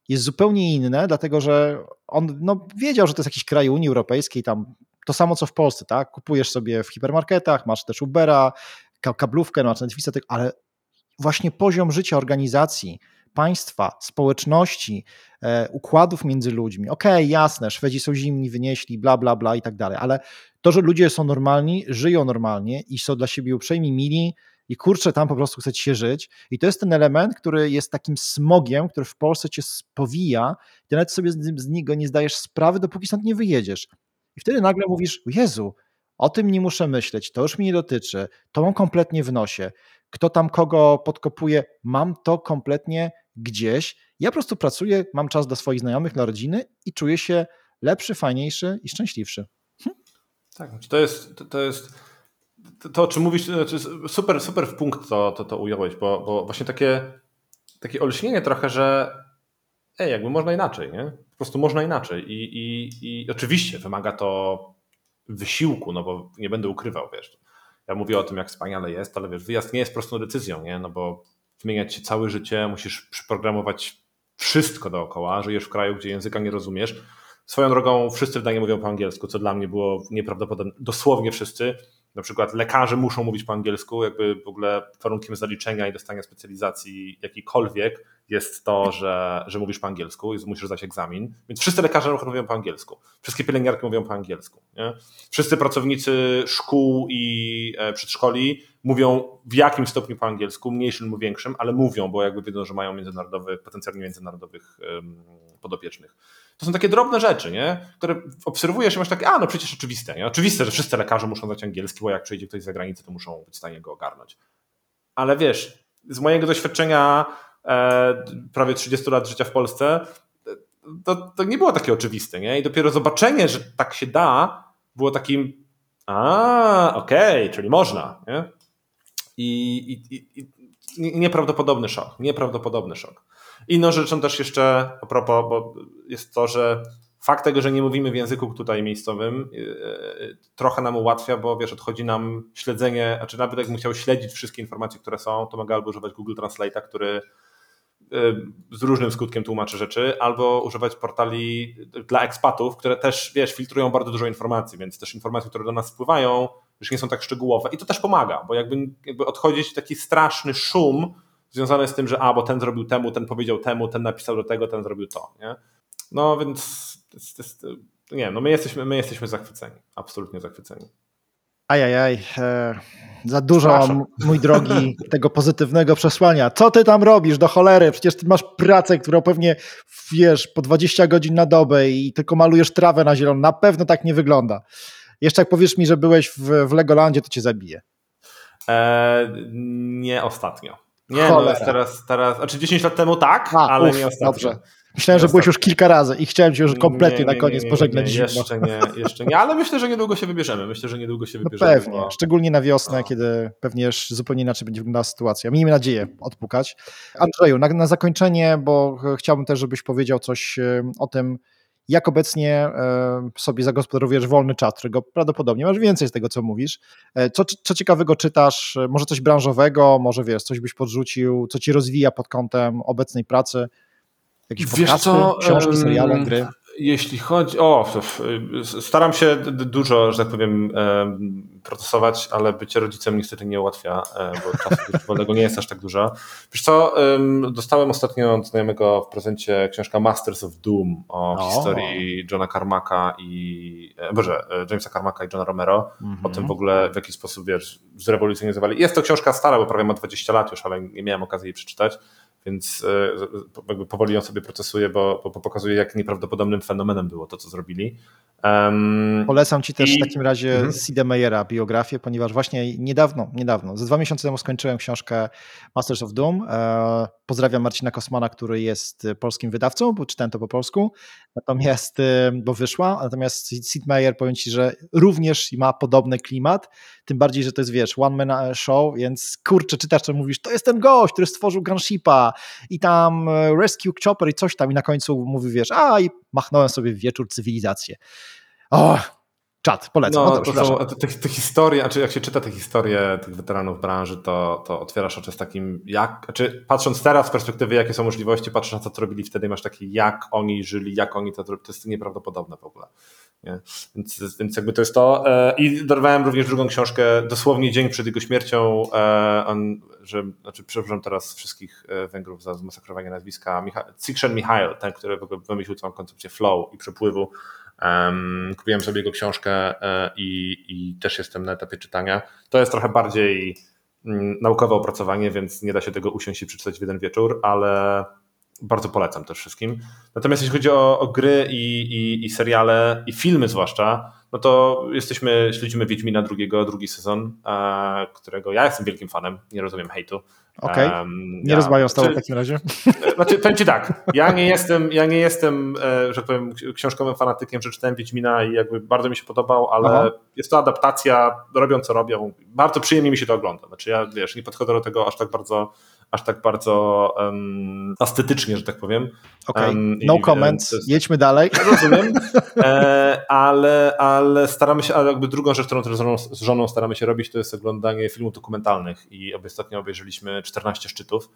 S1: jest zupełnie inne, dlatego że on no, wiedział, że to jest jakiś kraj Unii Europejskiej, tam to samo co w Polsce, tak? Kupujesz sobie w hipermarketach, masz też Ubera, kablówkę, masz Netflixa, ale właśnie poziom życia organizacji, państwa, społeczności, e, układów między ludźmi. Okej, okay, jasne, Szwedzi są zimni, wynieśli, bla, bla, bla i tak dalej, ale to, że ludzie są normalni, żyją normalnie i są dla siebie uprzejmi, mili, i kurczę, tam po prostu chcecie się żyć. I to jest ten element, który jest takim smogiem, który w Polsce cię spowija, ty nawet sobie z, z niego nie zdajesz sprawy, dopóki stąd nie wyjedziesz. I wtedy nagle mówisz, Jezu, o tym nie muszę myśleć, to już mnie nie dotyczy, to mam kompletnie w nosie. Kto tam kogo podkopuje, mam to kompletnie gdzieś. Ja po prostu pracuję, mam czas dla swoich znajomych, dla rodziny i czuję się lepszy, fajniejszy i szczęśliwszy. Hm?
S2: Tak, to jest, to, to jest to, o czym mówisz, znaczy super, super w punkt to, to, to ująłeś, bo, bo właśnie takie, takie olśnienie trochę, że ej, jakby można inaczej, nie? Po prostu można inaczej. I, i, i oczywiście wymaga to wysiłku, no bo nie będę ukrywał, wiesz. Ja mówię o tym, jak wspaniale jest, ale wiesz, wyjazd nie jest prostą decyzją, nie? No bo zmieniać się całe życie, musisz przyprogramować wszystko dookoła, żyjesz w kraju, gdzie języka nie rozumiesz. Swoją drogą wszyscy w Danii mówią po angielsku, co dla mnie było nieprawdopodobne. Dosłownie wszyscy na przykład lekarze muszą mówić po angielsku, jakby w ogóle warunkiem zaliczenia i dostania specjalizacji jakikolwiek jest to, że, że mówisz po angielsku i musisz zdać egzamin. Więc wszyscy lekarze mówią po angielsku. Wszystkie pielęgniarki mówią po angielsku. Nie? Wszyscy pracownicy szkół i e, przedszkoli mówią w jakim stopniu po angielsku, mniejszym lub większym, ale mówią, bo jakby wiedzą, że mają międzynarodowych, potencjalnie międzynarodowych podopiecznych. To są takie drobne rzeczy, nie? które obserwujesz i masz takie, a no przecież oczywiste. Nie? Oczywiste, że wszyscy lekarze muszą znać angielski, bo jak przyjdzie ktoś z zagranicy, to muszą być w stanie go ogarnąć. Ale wiesz, z mojego doświadczenia prawie 30 lat życia w Polsce, to, to nie było takie oczywiste. Nie? I dopiero zobaczenie, że tak się da, było takim, a okej, okay, czyli można. Nie? I, i, i, nieprawdopodobny szok. Nieprawdopodobny szok. Inną rzeczą też jeszcze a propos, bo jest to, że fakt tego, że nie mówimy w języku tutaj miejscowym, yy, trochę nam ułatwia, bo wiesz, odchodzi nam śledzenie, znaczy nawet jakbym chciał śledzić wszystkie informacje, które są, to mogę albo używać Google Translate'a, który z różnym skutkiem tłumaczy rzeczy, albo używać portali dla ekspatów, które też, wiesz, filtrują bardzo dużo informacji, więc też informacje, które do nas spływają, już nie są tak szczegółowe i to też pomaga, bo jakby, jakby odchodzić taki straszny szum, związane z tym, że a, bo ten zrobił temu, ten powiedział temu, ten napisał do tego, ten zrobił to, nie? No więc to jest, to jest, nie, no my jesteśmy, my jesteśmy zachwyceni, absolutnie zachwyceni.
S1: Ajajaj, e, za dużo, mój drogi, [laughs] tego pozytywnego przesłania. Co ty tam robisz do cholery? Przecież ty masz pracę, którą pewnie wiesz po 20 godzin na dobę i tylko malujesz trawę na zielono. Na pewno tak nie wygląda. Jeszcze jak powiesz mi, że byłeś w, w Legolandzie, to cię zabiję.
S2: E, nie ostatnio. Nie, no jest teraz, teraz, znaczy 10 lat temu tak, A, ale uf, nie ostatnio. Dobrze.
S1: Myślałem, że byłeś już kilka razy i chciałem cię już kompletnie nie, nie, na koniec nie, pożegnać
S2: zimno. Jeszcze nie, jeszcze nie, ale myślę, że niedługo się wybierzemy. Myślę, że niedługo się no wybierzemy.
S1: No pewnie, bo... szczególnie na wiosnę, kiedy pewnie zupełnie inaczej będzie wyglądała sytuacja. Miejmy nadzieję odpukać. Andrzeju, na, na zakończenie, bo chciałbym też, żebyś powiedział coś o tym, jak obecnie sobie zagospodarowujesz wolny czas, którego prawdopodobnie masz więcej z tego, co mówisz. E, co, co ciekawego czytasz? E, może coś branżowego, może wiesz, coś byś podrzucił, co ci rozwija pod kątem obecnej pracy? Jakieś podcasty, co, książki, seriale, gry?
S2: Jeśli chodzi o. Staram się dużo, że tak powiem, procesować, ale bycie rodzicem niestety nie ułatwia, e, bo czasu [laughs] wolnego nie jest aż tak dużo. Wiesz co, dostałem ostatnio od znajomego w prezencie książka Masters of Doom o, o. historii Johna Carmacka i. E, Boże, e, Jamesa Carmacka i Johna Romero. -hmm. O tym w ogóle w jaki sposób wiesz, zrewolucjonizowali. Jest to książka stara, bo prawie ma 20 lat już, ale nie miałem okazji jej przeczytać więc e, jakby powoli ją sobie procesuję, bo, bo pokazuje, jak nieprawdopodobnym fenomenem było to, co zrobili.
S1: Um, Polecam ci też i... w takim razie mm -hmm. Meyera biografię, ponieważ właśnie niedawno, niedawno, ze dwa miesiące temu skończyłem książkę Masters of Doom. E, pozdrawiam Marcina Kosmana, który jest polskim wydawcą, bo czytałem to po polsku, natomiast, e, bo wyszła, natomiast Sid Meier, powiem ci, że również ma podobny klimat, tym bardziej, że to jest, wiesz, one man show, więc kurczę, czytasz, to mówisz, to jest ten gość, który stworzył Gunshipa i tam e, Rescue Chopper i coś tam i na końcu mówi, wiesz, a i machnąłem sobie wieczór cywilizację. O, czat, polecam.
S2: No, to są te, te, historie, znaczy jak się czyta te historie tych weteranów branży, to, to otwierasz oczy z takim, jak, znaczy patrząc teraz z perspektywy, jakie są możliwości, patrzysz na to, co robili wtedy, masz takie, jak oni żyli, jak oni to to jest nieprawdopodobne w ogóle. Nie? Więc, więc jakby to jest to. E, I dorwałem również drugą książkę, dosłownie dzień przed jego śmiercią, e, on, że, znaczy przepraszam teraz wszystkich e, Węgrów za zmasakrowanie nazwiska, Micha Michael, ten, który w ogóle wymyślił całą koncepcję flow i przepływu. Kupiłem sobie jego książkę i, i też jestem na etapie czytania. To jest trochę bardziej mm, naukowe opracowanie, więc nie da się tego usiąść i przeczytać w jeden wieczór, ale bardzo polecam też wszystkim. Natomiast jeśli chodzi o, o gry i, i, i, seriale, i filmy zwłaszcza, no to jesteśmy, śledzimy Wiedźmina drugiego, drugi sezon, e, którego ja jestem wielkim fanem, nie rozumiem hejtu.
S1: Okej, okay. nie ja, rozmawiam z tobą w takim razie.
S2: Znaczy, powiem ci tak, ja nie jestem, ja nie jestem, e, że powiem, książkowym fanatykiem, przeczytałem Wiedźmina i jakby bardzo mi się podobał, ale Aha. jest to adaptacja, robią co robią, bardzo przyjemnie mi się to ogląda. Znaczy ja, wiesz, nie podchodzę do tego aż tak bardzo aż tak bardzo um, estetycznie, że tak powiem.
S1: Okay. Um, no comment, jest... jedźmy dalej. [laughs]
S2: Rozumiem, e, ale, ale staramy się, ale jakby drugą rzecz, którą z żoną, z żoną staramy się robić, to jest oglądanie filmów dokumentalnych i ostatnio obejrzeliśmy 14 szczytów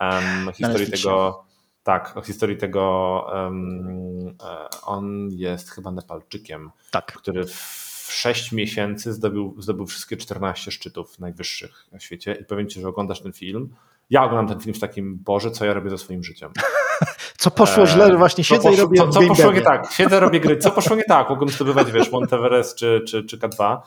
S2: um, historii tego. Tak, o historii tego. Um, on jest chyba Nepalczykiem, tak. który w 6 miesięcy zdobył, zdobył wszystkie 14 szczytów najwyższych na świecie. I powiem Ci, że oglądasz ten film ja oglądam ten film w takim, Boże, co ja robię ze swoim życiem. [laughs]
S1: Co poszło źle, że właśnie siedzę poszło, i robię
S2: Co, co poszło nie tak? Siedzę, robię gry. Co poszło nie tak? Mogłem zdobywać, wiesz, [laughs] Monteverest czy, czy, czy K2.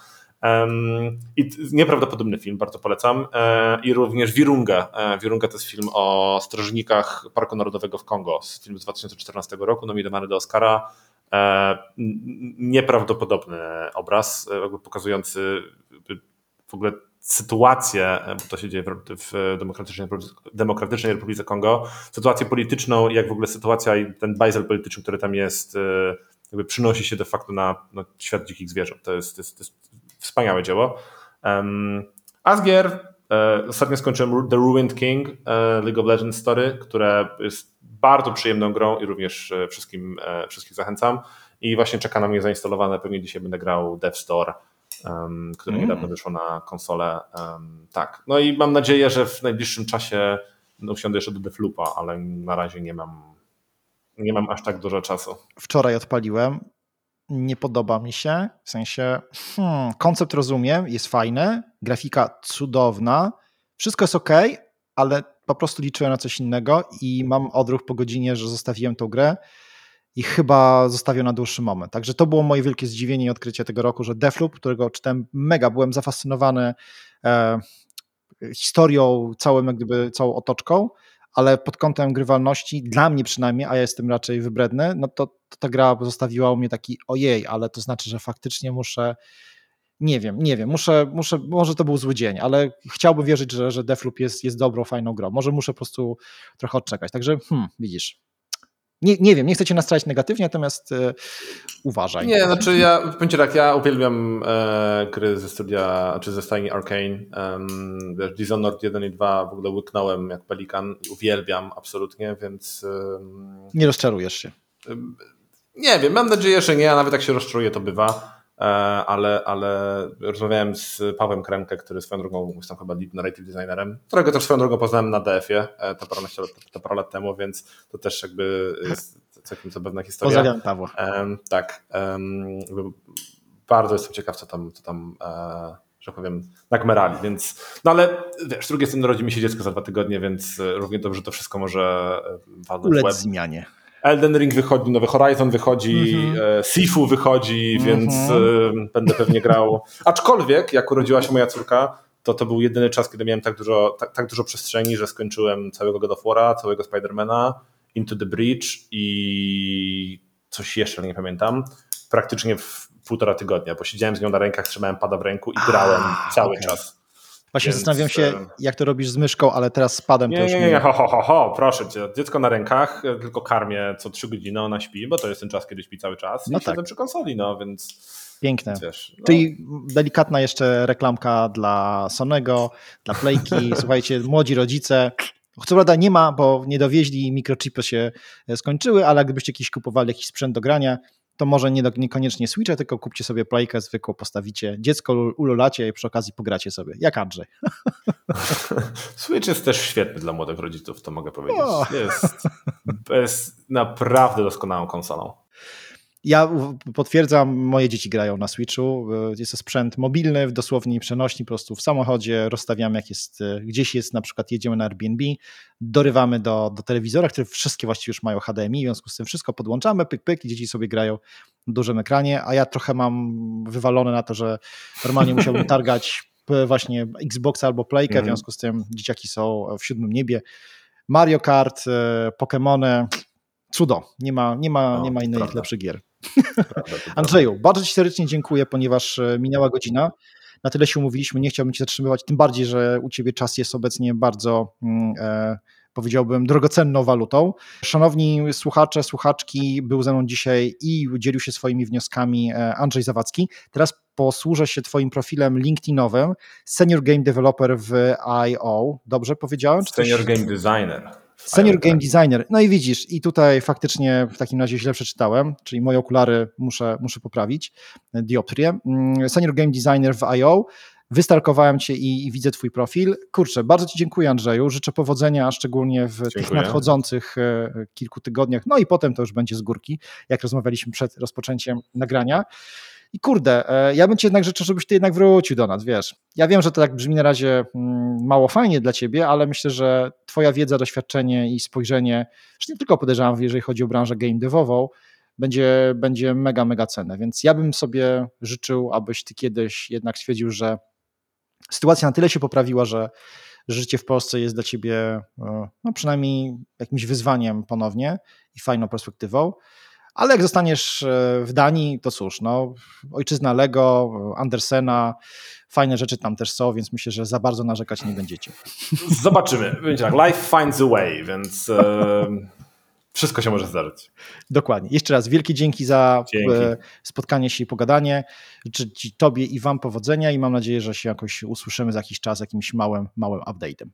S2: Um, I nieprawdopodobny film, bardzo polecam. E, I również Wirunga. E, Wirunga to jest film o strażnikach Parku Narodowego w Kongo. Film z 2014 roku, nominowany do Oscara. E, nieprawdopodobny obraz, e, pokazujący w ogóle sytuację, e, bo to się dzieje w Demokratycznej, Demokratycznej Republice Kongo, sytuację polityczną jak w ogóle sytuacja i ten bajzel polityczny, który tam jest, e, jakby przynosi się de facto na, na świat dzikich zwierząt. To jest, to jest, to jest wspaniałe dzieło. Um, Asgier, e, ostatnio skończyłem The Ruined King, League of Legends Story, które jest bardzo przyjemną grą i również wszystkim, wszystkich zachęcam. I właśnie czeka na mnie zainstalowane, pewnie dzisiaj będę grał Dev Store, które mm. niedawno wyszło na konsolę. Um, tak. No i mam nadzieję, że w najbliższym czasie no, usiądę jeszcze do Defloopa, ale na razie nie mam, nie mam aż tak dużo czasu.
S1: Wczoraj odpaliłem. Nie podoba mi się, w sensie hmm, koncept rozumiem, jest fajny, grafika cudowna, wszystko jest ok, ale po prostu liczyłem na coś innego i mam odruch po godzinie, że zostawiłem tą grę i chyba zostawił na dłuższy moment. Także to było moje wielkie zdziwienie i odkrycie tego roku, że Defloop, którego czytałem mega, byłem zafascynowany e, historią, całym, jak gdyby, całą otoczką, ale pod kątem grywalności, dla mnie przynajmniej, a ja jestem raczej wybredny, no to, to ta gra zostawiła u mnie taki ojej, ale to znaczy, że faktycznie muszę nie wiem, nie wiem, muszę, muszę, może to był zły dzień, ale chciałbym wierzyć, że, że Defloop jest, jest dobrą, fajną grą. Może muszę po prostu trochę odczekać. Także hmm, widzisz, nie, nie wiem, nie chcę cię nastrać negatywnie, natomiast e, uważaj.
S2: Nie, znaczy ja, powiem ci tak, ja uwielbiam e, gry ze studia, czy ze stajni Arkane. Um, wiesz, Dishonored 1 i 2 w ogóle łyknąłem jak pelikan uwielbiam absolutnie, więc... Um,
S1: nie rozczarujesz się.
S2: nie wiem, mam nadzieję, że nie, a nawet jak się rozczaruję, to bywa. E, ale, ale rozmawiałem z Pawłem Kremkę, który swoją drogą jest tam chyba lead narrative designerem, którego też swoją drogą poznałem na DF-ie e, to parę, to parę lat temu, więc to też jakby jest, całkiem zabawna historia.
S1: Pozdrawiam Pawła.
S2: Um, tak. Um, bardzo jestem ciekaw, co tam, co tam e, że powiem, nakmerali, więc no ale wiesz, z drugiej strony rodzi mi się dziecko za dwa tygodnie, więc e, równie dobrze to wszystko może
S1: e, walnąć Ulec web. zmianie.
S2: Elden Ring wychodzi, nowy Horizon wychodzi, mm -hmm. Sifu wychodzi, mm -hmm. więc y, będę pewnie grał. [laughs] Aczkolwiek, jak urodziła się moja córka, to to był jedyny czas, kiedy miałem tak dużo, tak, tak dużo przestrzeni, że skończyłem całego God of War'a, całego Spidermana, Into the Breach i coś jeszcze, nie pamiętam, praktycznie w półtora tygodnia, bo siedziałem z nią na rękach, trzymałem pada w ręku i grałem A, cały okay. czas.
S1: Właśnie Więc... zastanawiam się, jak to robisz z myszką, ale teraz z padem
S2: nie,
S1: to już
S2: nie. Nie, nie, ho, ho, ho, ho, proszę cię, dziecko na rękach, tylko karmię co trzy godziny, ona śpi, bo to jest ten czas, kiedy śpi cały czas no i tak. siedzę przy konsoli, no więc...
S1: Piękne. Wiesz, no. Czyli delikatna jeszcze reklamka dla Sonego, dla Playki. [laughs] Słuchajcie, młodzi rodzice, co prawda nie ma, bo nie dowieźli, mikrochipy się skończyły, ale gdybyście jakiś kupowali jakiś sprzęt do grania, to może nie do, niekoniecznie Switcha, tylko kupcie sobie playkę zwykłą, postawicie dziecko, ululacie i przy okazji pogracie sobie, jak Andrzej. [laughs]
S2: Switch jest też świetny dla młodych rodziców, to mogę powiedzieć. Jest, jest naprawdę doskonałą konsolą.
S1: Ja potwierdzam, moje dzieci grają na Switchu. Jest to sprzęt mobilny, dosłownie przenośni, po prostu w samochodzie rozstawiamy, jak jest, gdzieś jest, na przykład jedziemy na Airbnb, dorywamy do, do telewizora, które wszystkie właściwie już mają HDMI, w związku z tym wszystko podłączamy, pyk, pyk i dzieci sobie grają na dużym ekranie, a ja trochę mam wywalone na to, że normalnie musiałbym [laughs] [laughs] targać właśnie Xboxa albo Playkę, w mhm. związku z tym dzieciaki są w siódmym niebie. Mario Kart, e, Pokémony, cudo. Nie ma, nie ma, nie ma innych lepszych gier. Andrzeju, bardzo Ci serdecznie dziękuję, ponieważ e, minęła godzina. Na tyle się umówiliśmy, nie chciałbym Cię zatrzymywać, tym bardziej, że u Ciebie czas jest obecnie bardzo, mm, e, powiedziałbym, drogocenną walutą. Szanowni słuchacze, słuchaczki, był ze mną dzisiaj i dzielił się swoimi wnioskami e, Andrzej Zawadzki. Teraz posłużę się Twoim profilem LinkedInowym, Senior Game Developer w IO. Dobrze powiedziałem?
S2: Senior Game Designer.
S1: Senior Game Designer. No i widzisz, i tutaj faktycznie w takim razie źle przeczytałem, czyli moje okulary muszę, muszę poprawić, dioptrię. Mm, Senior Game Designer w IO. Wystarkowałem Cię i, i, widzę Twój profil. Kurczę, bardzo Ci dziękuję Andrzeju. Życzę powodzenia, szczególnie w dziękuję. tych nadchodzących e, kilku tygodniach. No i potem to już będzie z górki, jak rozmawialiśmy przed rozpoczęciem nagrania. I kurde, e, ja bym ci jednak życzył, żebyś ty jednak wrócił do nas, wiesz. Ja wiem, że to tak brzmi na razie mm, mało fajnie dla ciebie, ale myślę, że twoja wiedza, doświadczenie i spojrzenie, już nie tylko podejrzewam, jeżeli chodzi o branżę game devową, będzie, będzie mega, mega cenne. Więc ja bym sobie życzył, abyś ty kiedyś jednak stwierdził, że sytuacja na tyle się poprawiła, że życie w Polsce jest dla ciebie e, no przynajmniej jakimś wyzwaniem ponownie i fajną perspektywą. Ale jak zostaniesz e, w Danii, to cóż, no, ojczyzna Lego, Andersena, fajne rzeczy tam też są, więc myślę, że za bardzo narzekać nie będziecie.
S2: Zobaczymy. Będzie tak, life finds a way, więc e, wszystko się może zdarzyć.
S1: Dokładnie. Jeszcze raz wielkie dzięki za dzięki. E, spotkanie się i pogadanie. Życzę Ci, Tobie i Wam powodzenia i mam nadzieję, że się jakoś usłyszymy za jakiś czas jakimś małym, małym update'em.